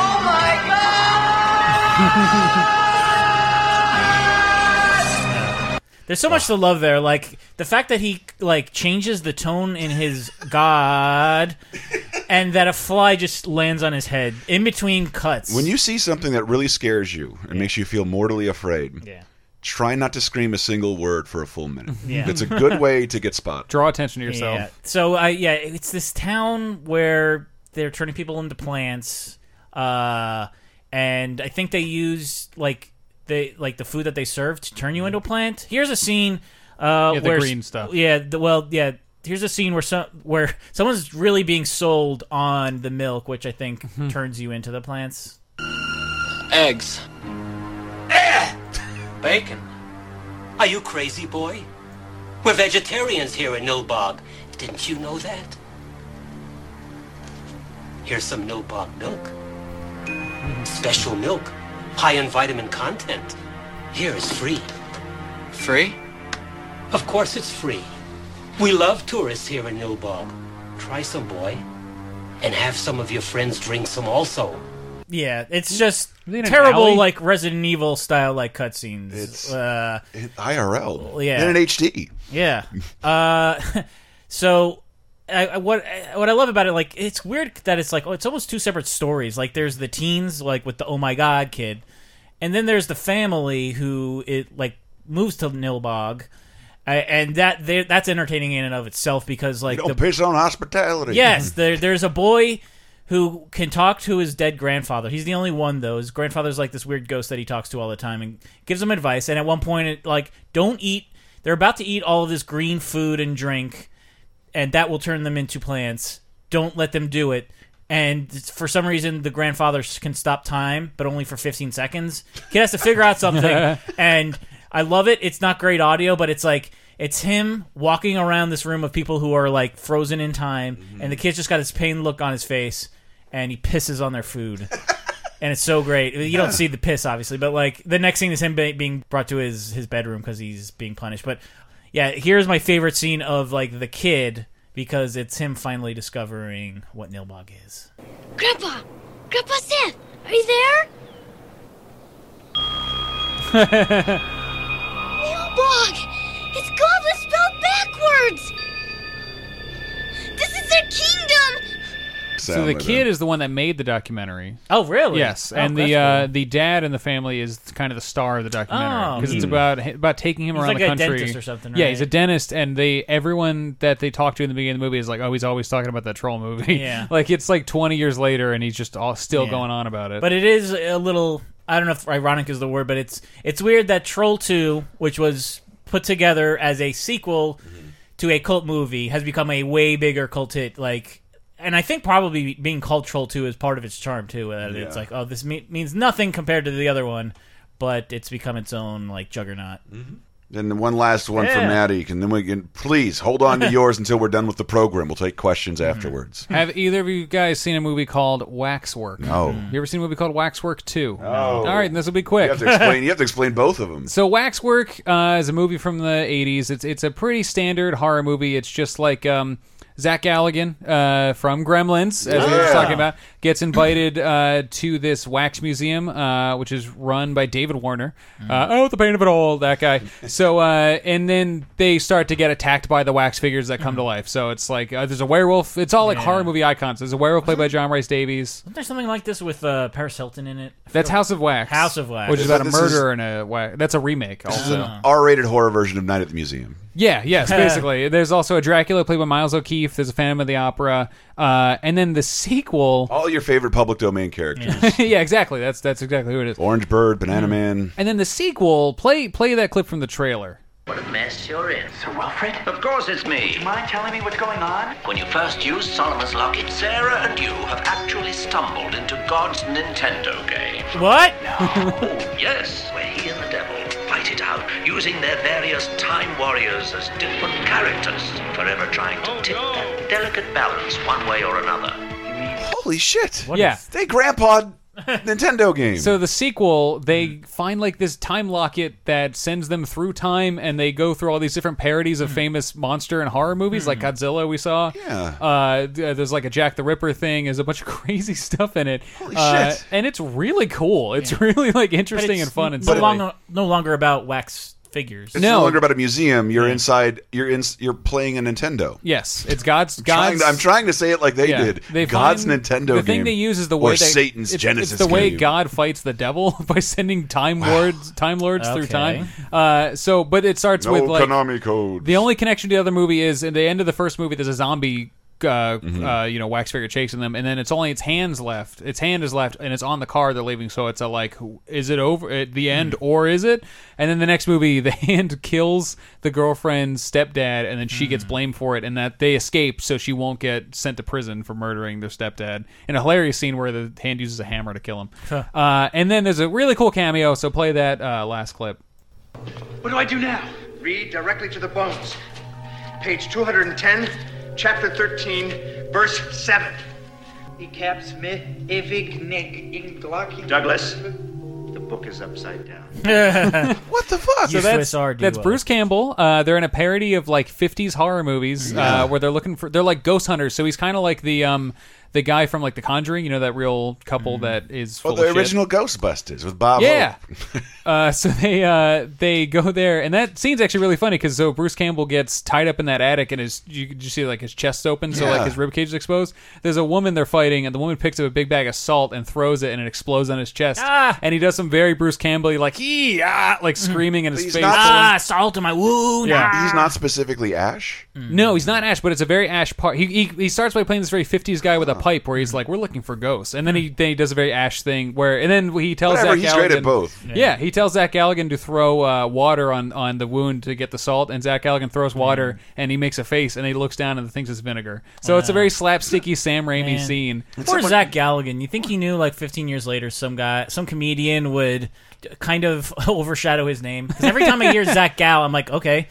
Speaker 41: Oh my god!
Speaker 2: There's so much to love there. Like the fact that he like changes the tone in his god, and that a fly just lands on his head in between cuts.
Speaker 1: When you see something that really scares you and makes you feel mortally afraid,
Speaker 2: Yeah.
Speaker 1: try not to scream a single word for a full minute.
Speaker 2: Yeah.
Speaker 1: It's a good way to get spotted.
Speaker 3: Draw attention to yourself.
Speaker 2: Yeah. So I yeah, it's this town where they're turning people into plants, uh, and I think they use like they like the food that they serve to turn you into a plant. Here's a scene uh,
Speaker 3: Yeah, the
Speaker 2: where
Speaker 3: green stuff.
Speaker 2: Yeah, the, well, yeah. Here's a scene where some where someone's really being sold on the milk, which I think
Speaker 3: Mm-hmm.
Speaker 2: turns you into the plants.
Speaker 41: Eggs.
Speaker 20: Bacon. Are you crazy, boy? We're vegetarians here in Nilbog. Didn't you know that? Here's some Nilbog milk. Special milk, high in vitamin content. Here is free.
Speaker 41: Free?
Speaker 20: Of course it's free. We love tourists here in Nilbog. Try some, boy. And have some of your friends drink some also.
Speaker 2: Yeah, it's just
Speaker 3: in
Speaker 2: terrible,
Speaker 3: alley?
Speaker 2: like Resident Evil style, like cutscenes.
Speaker 1: It's
Speaker 2: uh,
Speaker 1: IRL.
Speaker 2: Yeah.
Speaker 1: And in HD.
Speaker 2: Yeah. Uh, so I, I- what what I love about it, like, it's weird that it's like oh, it's almost two separate stories. Like, there's the teens, like with the oh my god kid, and then there's the family who it like moves to Nilbog, and that they- that's entertaining in and of itself because like
Speaker 1: Don't
Speaker 2: the,
Speaker 1: piss on hospitality.
Speaker 2: Yes, there, there's a boy who can talk to his dead grandfather. He's the only one though. His grandfather's like this weird ghost that he talks to all the time and gives him advice. And at one point, it, like, don't eat. They're about to eat all of this green food and drink, and that will turn them into plants. Don't let them do it. And for some reason, the grandfather can stop time, but only for 15 seconds. Kid has to figure out something, and I love it. It's not great audio, but it's like it's him walking around this room of people who are like frozen in time, mm-hmm. and the kid's just got this pain look on his face, and he pisses on their food. And it's so great. You don't see the piss, obviously, but like the next scene is him be- being brought to his his bedroom because he's being punished. But yeah, here's my favorite scene of like the kid because it's him finally discovering what Nilbog is.
Speaker 21: Grandpa! Grandpa Seth! Are you there? Nilbog! It's Goblin spelled backwards! This is their kingdom!
Speaker 3: So the kid is the one that made the documentary.
Speaker 2: Oh, really?
Speaker 3: Yes,
Speaker 2: Oh,
Speaker 3: and the
Speaker 2: that's
Speaker 3: uh, the dad in the family is kind of the star of the documentary
Speaker 2: Oh,
Speaker 3: because it's about about taking him
Speaker 2: He's
Speaker 3: around
Speaker 2: like
Speaker 3: the
Speaker 2: a
Speaker 3: country.
Speaker 2: dentist or something,
Speaker 3: Yeah, he's a dentist, and they everyone that they talk to in the beginning of the movie is like, oh, he's always talking about that troll movie.
Speaker 2: Yeah.
Speaker 3: like it's like twenty years later, and he's just all still
Speaker 2: Yeah.
Speaker 3: going on about it.
Speaker 2: But it is a little I don't know if ironic is the word, but it's it's weird that Troll 2, which was put together as a sequel to a cult movie, has become a way bigger cult hit like and I think probably being cultural too is part of its charm too. That It's like, oh, this me- means nothing compared to the other one, but it's become its own like juggernaut.
Speaker 1: And one last one for Maddie, and then we can please hold on to yours until we're done with the program. We'll take questions
Speaker 2: Mm-hmm.
Speaker 1: afterwards.
Speaker 3: Have either of you guys seen a movie called Waxwork?
Speaker 1: No.
Speaker 3: You ever seen a movie called Waxwork Two?
Speaker 1: No.
Speaker 3: All right, and this will be quick.
Speaker 1: You have to explain. You have to explain both of them.
Speaker 3: So Waxwork uh, is a movie from the '80s. It's it's a pretty standard horror movie. It's just like um, Zach Galligan uh, from Gremlins, as we were
Speaker 1: Yeah.
Speaker 3: talking about, gets invited uh, to this wax museum, uh, which is run by David Warner. Uh, oh, the pain of it all, that guy. so uh, and then they start to get attacked by the wax figures that come to life. So it's like uh, there's a werewolf. It's all like
Speaker 2: Yeah.
Speaker 3: horror movie icons. There's a werewolf played by John Rhys-Davies.
Speaker 2: Isn't there something like this with uh, Paris Hilton in it? I
Speaker 3: That's
Speaker 2: forget-
Speaker 3: House of Wax.
Speaker 2: House of Wax.
Speaker 3: which is about a
Speaker 1: This is-
Speaker 3: murder and a wax. That's a remake.
Speaker 1: This is
Speaker 3: Also,
Speaker 1: an R-rated horror version of Night at the Museum.
Speaker 3: Yeah, yes, basically. There's also a Dracula played by Miles O'Keeffe. There's a Phantom of the Opera, uh, and then the sequel.
Speaker 1: All your favorite public domain characters:
Speaker 3: Yeah. exactly. That's that's exactly who it is.
Speaker 1: Orange Bird, Banana Man.
Speaker 3: And then the sequel. Play play that clip from the trailer.
Speaker 42: What a mess you're in. Sir Wilfred? Of course it's me. Do you mind telling me what's going on? When you first used Solomon's locket, Sarah and you have actually stumbled into God's Nintendo game.
Speaker 2: What?
Speaker 42: oh, yes, where he and the devil fight it out, using their various time warriors as different characters, forever trying to oh, tip that delicate balance one way or another.
Speaker 1: Holy shit!
Speaker 3: yeah.
Speaker 1: They grandpa Nintendo game.
Speaker 3: So the sequel, they find like this time locket that sends them through time, and they go through all these different parodies of famous monster and horror movies, like Godzilla. We saw.
Speaker 1: Yeah.
Speaker 3: Uh, there's like a Jack the Ripper thing. There's a bunch of crazy stuff in it.
Speaker 1: Holy
Speaker 3: Uh,
Speaker 1: shit.
Speaker 3: And it's really cool. It's really like interesting and fun and
Speaker 2: no
Speaker 3: silly.
Speaker 2: longer no longer about wax figures.
Speaker 1: It's no. longer about a museum. You're inside. You're in. You're playing a Nintendo.
Speaker 3: Yes, it's God's.
Speaker 1: I'm trying, to, I'm trying to say it like they
Speaker 3: Yeah.
Speaker 1: did.
Speaker 3: They
Speaker 1: God's
Speaker 3: find-
Speaker 1: Nintendo
Speaker 3: The
Speaker 1: game.
Speaker 3: thing they use is the way
Speaker 1: or
Speaker 3: they,
Speaker 1: Satan's
Speaker 3: it's,
Speaker 1: Genesis.
Speaker 3: It's the way
Speaker 1: game.
Speaker 3: God fights the devil by sending time lords, time lords through
Speaker 2: Okay.
Speaker 3: time. Uh, so, but it starts
Speaker 1: No
Speaker 3: with like
Speaker 1: Konami code.
Speaker 3: the only connection to the other movie is at the end of the first movie. There's a zombie. Uh,
Speaker 1: Mm-hmm.
Speaker 3: uh, you know, wax figure chasing them, and then it's only its hands left. Its hand is left, and it's on the car they're leaving. So it's a like, is it over at the end,
Speaker 1: Mm.
Speaker 3: or is it? And then the next movie, the hand kills the girlfriend's stepdad, and then she
Speaker 1: Mm.
Speaker 3: gets blamed for it, and that they escape, so she won't get sent to prison for murdering their stepdad. In a hilarious scene where the hand uses a hammer to kill him.
Speaker 2: Huh.
Speaker 3: Uh, and then there's a really cool cameo. So play that uh, last clip.
Speaker 43: What do I do now? Read directly to the bones. Page 210, chapter 13, verse 7.
Speaker 42: Douglas, the book is upside down.
Speaker 1: what the fuck?
Speaker 3: So that's, that's Bruce Campbell. Uh, they're in a parody of like 50s horror movies
Speaker 1: Yeah.
Speaker 3: uh, where they're looking for they're like ghost hunters. So he's kind of like the um the guy from like The Conjuring. You know that real couple that is
Speaker 1: Well, the
Speaker 3: of shit?
Speaker 1: original Ghostbusters with Bob.
Speaker 3: Yeah.
Speaker 1: Hope.
Speaker 3: uh, so they uh, they go there, and that scene's actually really funny because so Bruce Campbell gets tied up in that attic, and his you, you see like his chest open, so
Speaker 1: Yeah.
Speaker 3: like his rib cage is exposed. There's a woman they're fighting, and the woman picks up a big bag of salt and throws it, and it explodes on his chest.
Speaker 2: Ah.
Speaker 3: And he does some very Bruce Campbell like ee ah like screaming in his
Speaker 1: He's
Speaker 3: face.
Speaker 1: not-
Speaker 2: Ah, salt in my wound.
Speaker 3: Yeah.
Speaker 2: ah.
Speaker 1: He's not specifically Ash.
Speaker 3: No, he's not Ash, but it's a very Ash part. He, he he starts by playing this very '50s guy with a pipe, where he's like, "We're looking for ghosts," and then he then he does a very Ash thing where, and then he tells
Speaker 1: Whatever,
Speaker 3: Zach
Speaker 1: he's great
Speaker 3: Galligan,
Speaker 1: at both.
Speaker 3: Yeah. he tells Zach Galligan to throw uh, water on on the wound to get the salt, and Zach Galligan throws water, and he makes a face, and he looks down and thinks it's vinegar. So it's a very slapsticky Sam Raimi
Speaker 2: Man.
Speaker 3: scene.
Speaker 2: Poor Zach Galligan. You think he knew like 15 years later some guy, some comedian would kind of overshadow his name? Because every time I hear Zach Gal, I'm like, okay.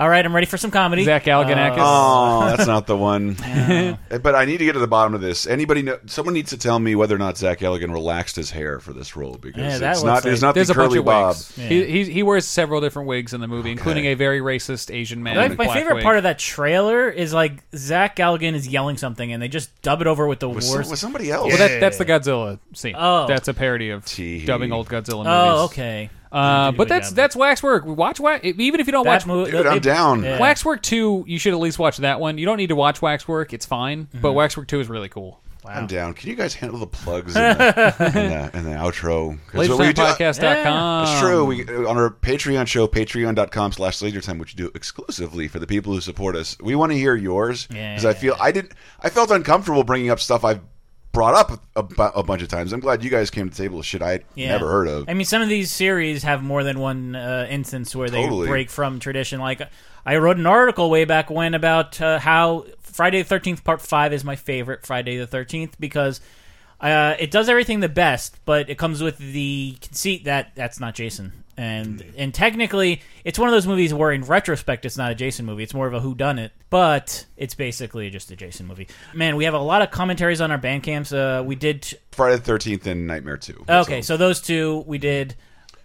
Speaker 2: All right, I'm ready for some comedy.
Speaker 3: Zach Galifianakis.
Speaker 1: Oh, oh that's not the one. but I need to get to the bottom of this. Anybody know? Someone needs to tell me whether or not Zach Galligan relaxed his hair for this role because
Speaker 2: Yeah, that
Speaker 1: it's
Speaker 2: looks
Speaker 1: not. There's
Speaker 2: like-
Speaker 1: not
Speaker 3: There's
Speaker 1: the
Speaker 3: a bunch
Speaker 1: curly
Speaker 3: of
Speaker 1: bob.
Speaker 3: wigs. He, he he wears several different wigs in the movie, including a very racist Asian man.
Speaker 2: Like,
Speaker 3: in a
Speaker 2: my
Speaker 3: black
Speaker 2: favorite
Speaker 3: wig.
Speaker 2: part of that trailer is like Zach Galligan is yelling something, and they just dub it over with the
Speaker 1: Was some-
Speaker 2: worst.
Speaker 1: was somebody else?
Speaker 3: Well, that, that's the Godzilla scene.
Speaker 2: Oh.
Speaker 3: that's a parody of dubbing old Godzilla oh, movies.
Speaker 2: Oh, okay.
Speaker 3: Uh, but that's
Speaker 2: job.
Speaker 3: that's Waxwork. Watch Wax. Even if you don't
Speaker 2: That
Speaker 3: watch,
Speaker 2: mo- Dude, I'm it- down. yeah.
Speaker 3: Waxwork two, you should at least watch that one. You don't need to watch Waxwork; it's fine.
Speaker 2: Mm-hmm.
Speaker 3: But Waxwork two is really cool.
Speaker 1: I'm down. Can you guys handle the plugs and the, and the, and the outro? 'Cause what we do-
Speaker 3: LaserTimePodcast.com.
Speaker 1: It's true. We on our Patreon show, patreon.com slash lasertime, which you do exclusively for the people who support us. We want to hear yours because I feel I didn't I felt uncomfortable bringing up stuff I've brought up a, a bunch of times. I'm glad you guys came to the table with shit I
Speaker 2: Yeah.
Speaker 1: never heard of.
Speaker 2: I mean, some of these series have more than one uh, instance where they
Speaker 1: Totally.
Speaker 2: break from tradition. Like, I wrote an article way back when about uh, how Friday the Thirteenth Part Five is my favorite Friday the Thirteenth because uh, it does everything the best, but it comes with the conceit that that's not Jason. And and technically, it's one of those movies where, in retrospect, it's not a Jason movie. It's more of a who done it, but it's basically just a Jason movie. Man, we have a lot of commentaries on our band camps. Uh, we did
Speaker 1: Friday the Thirteenth and Nightmare Two.
Speaker 2: Okay, so those two we did.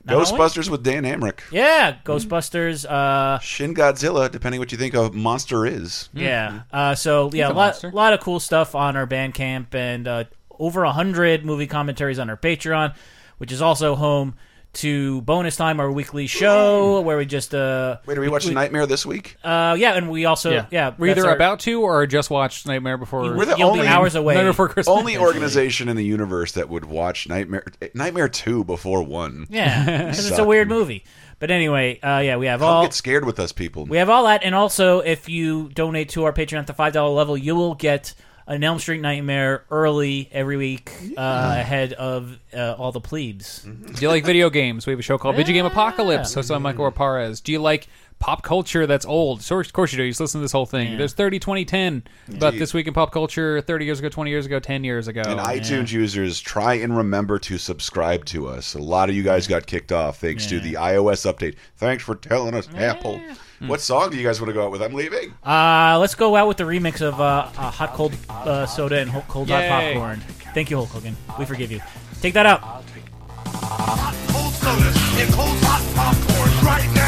Speaker 2: not
Speaker 1: Ghostbusters with Dan Amrich.
Speaker 2: Yeah, Ghostbusters. Uh,
Speaker 1: Shin Godzilla, depending what you think a monster is.
Speaker 2: yeah. Uh, so yeah,
Speaker 1: a
Speaker 2: a lot,
Speaker 1: monster.
Speaker 2: lot of cool stuff on our Bandcamp and uh, over a hundred movie commentaries on our Patreon, which is also home to bonus time, our weekly show where we just uh.
Speaker 1: Wait, are we watching Nightmare this week?
Speaker 2: Uh, yeah, and we also yeah,
Speaker 3: we're
Speaker 2: that's
Speaker 3: either
Speaker 2: our-
Speaker 3: about to or just watched Nightmare Before.
Speaker 1: We're the
Speaker 2: You'll be
Speaker 1: only
Speaker 2: hours away.
Speaker 3: Nightmare Before Christmas.
Speaker 1: only organization in the universe that would watch Nightmare Nightmare Two before one.
Speaker 2: Yeah, 'cause it's a
Speaker 1: Suck.
Speaker 2: weird movie. But anyway, uh, yeah, we have
Speaker 1: Come
Speaker 2: all
Speaker 1: get scared with us, people.
Speaker 2: We have all that, and also if you donate to our Patreon at the five dollar level, you will get an Elm Street Nightmare early every week uh, ahead of uh, all the plebes.
Speaker 3: Do you like video games? We have a show called Video Game Apocalypse, hosted by Michael Raparez. Do you like pop culture that's old? So, of course you do. You just listen to this whole thing.
Speaker 2: Yeah.
Speaker 3: There's 30, 20, 10 about
Speaker 1: Indeed.
Speaker 3: this week in pop culture 30 years ago, 20 years ago, 10 years ago.
Speaker 1: And iTunes users, try and remember to subscribe to us. A lot of you guys got kicked off thanks to the iOS update. Thanks for telling us, Apple. What song do you guys want to go out with? I'm leaving.
Speaker 2: Uh, let's go out with the remix of uh, uh, Hot Cold uh, Soda and Ho- Cold Hot Popcorn. Thank you, Hulk Hogan. We forgive you. Take that out.
Speaker 44: Hot Cold sodas and cold hot popcorn.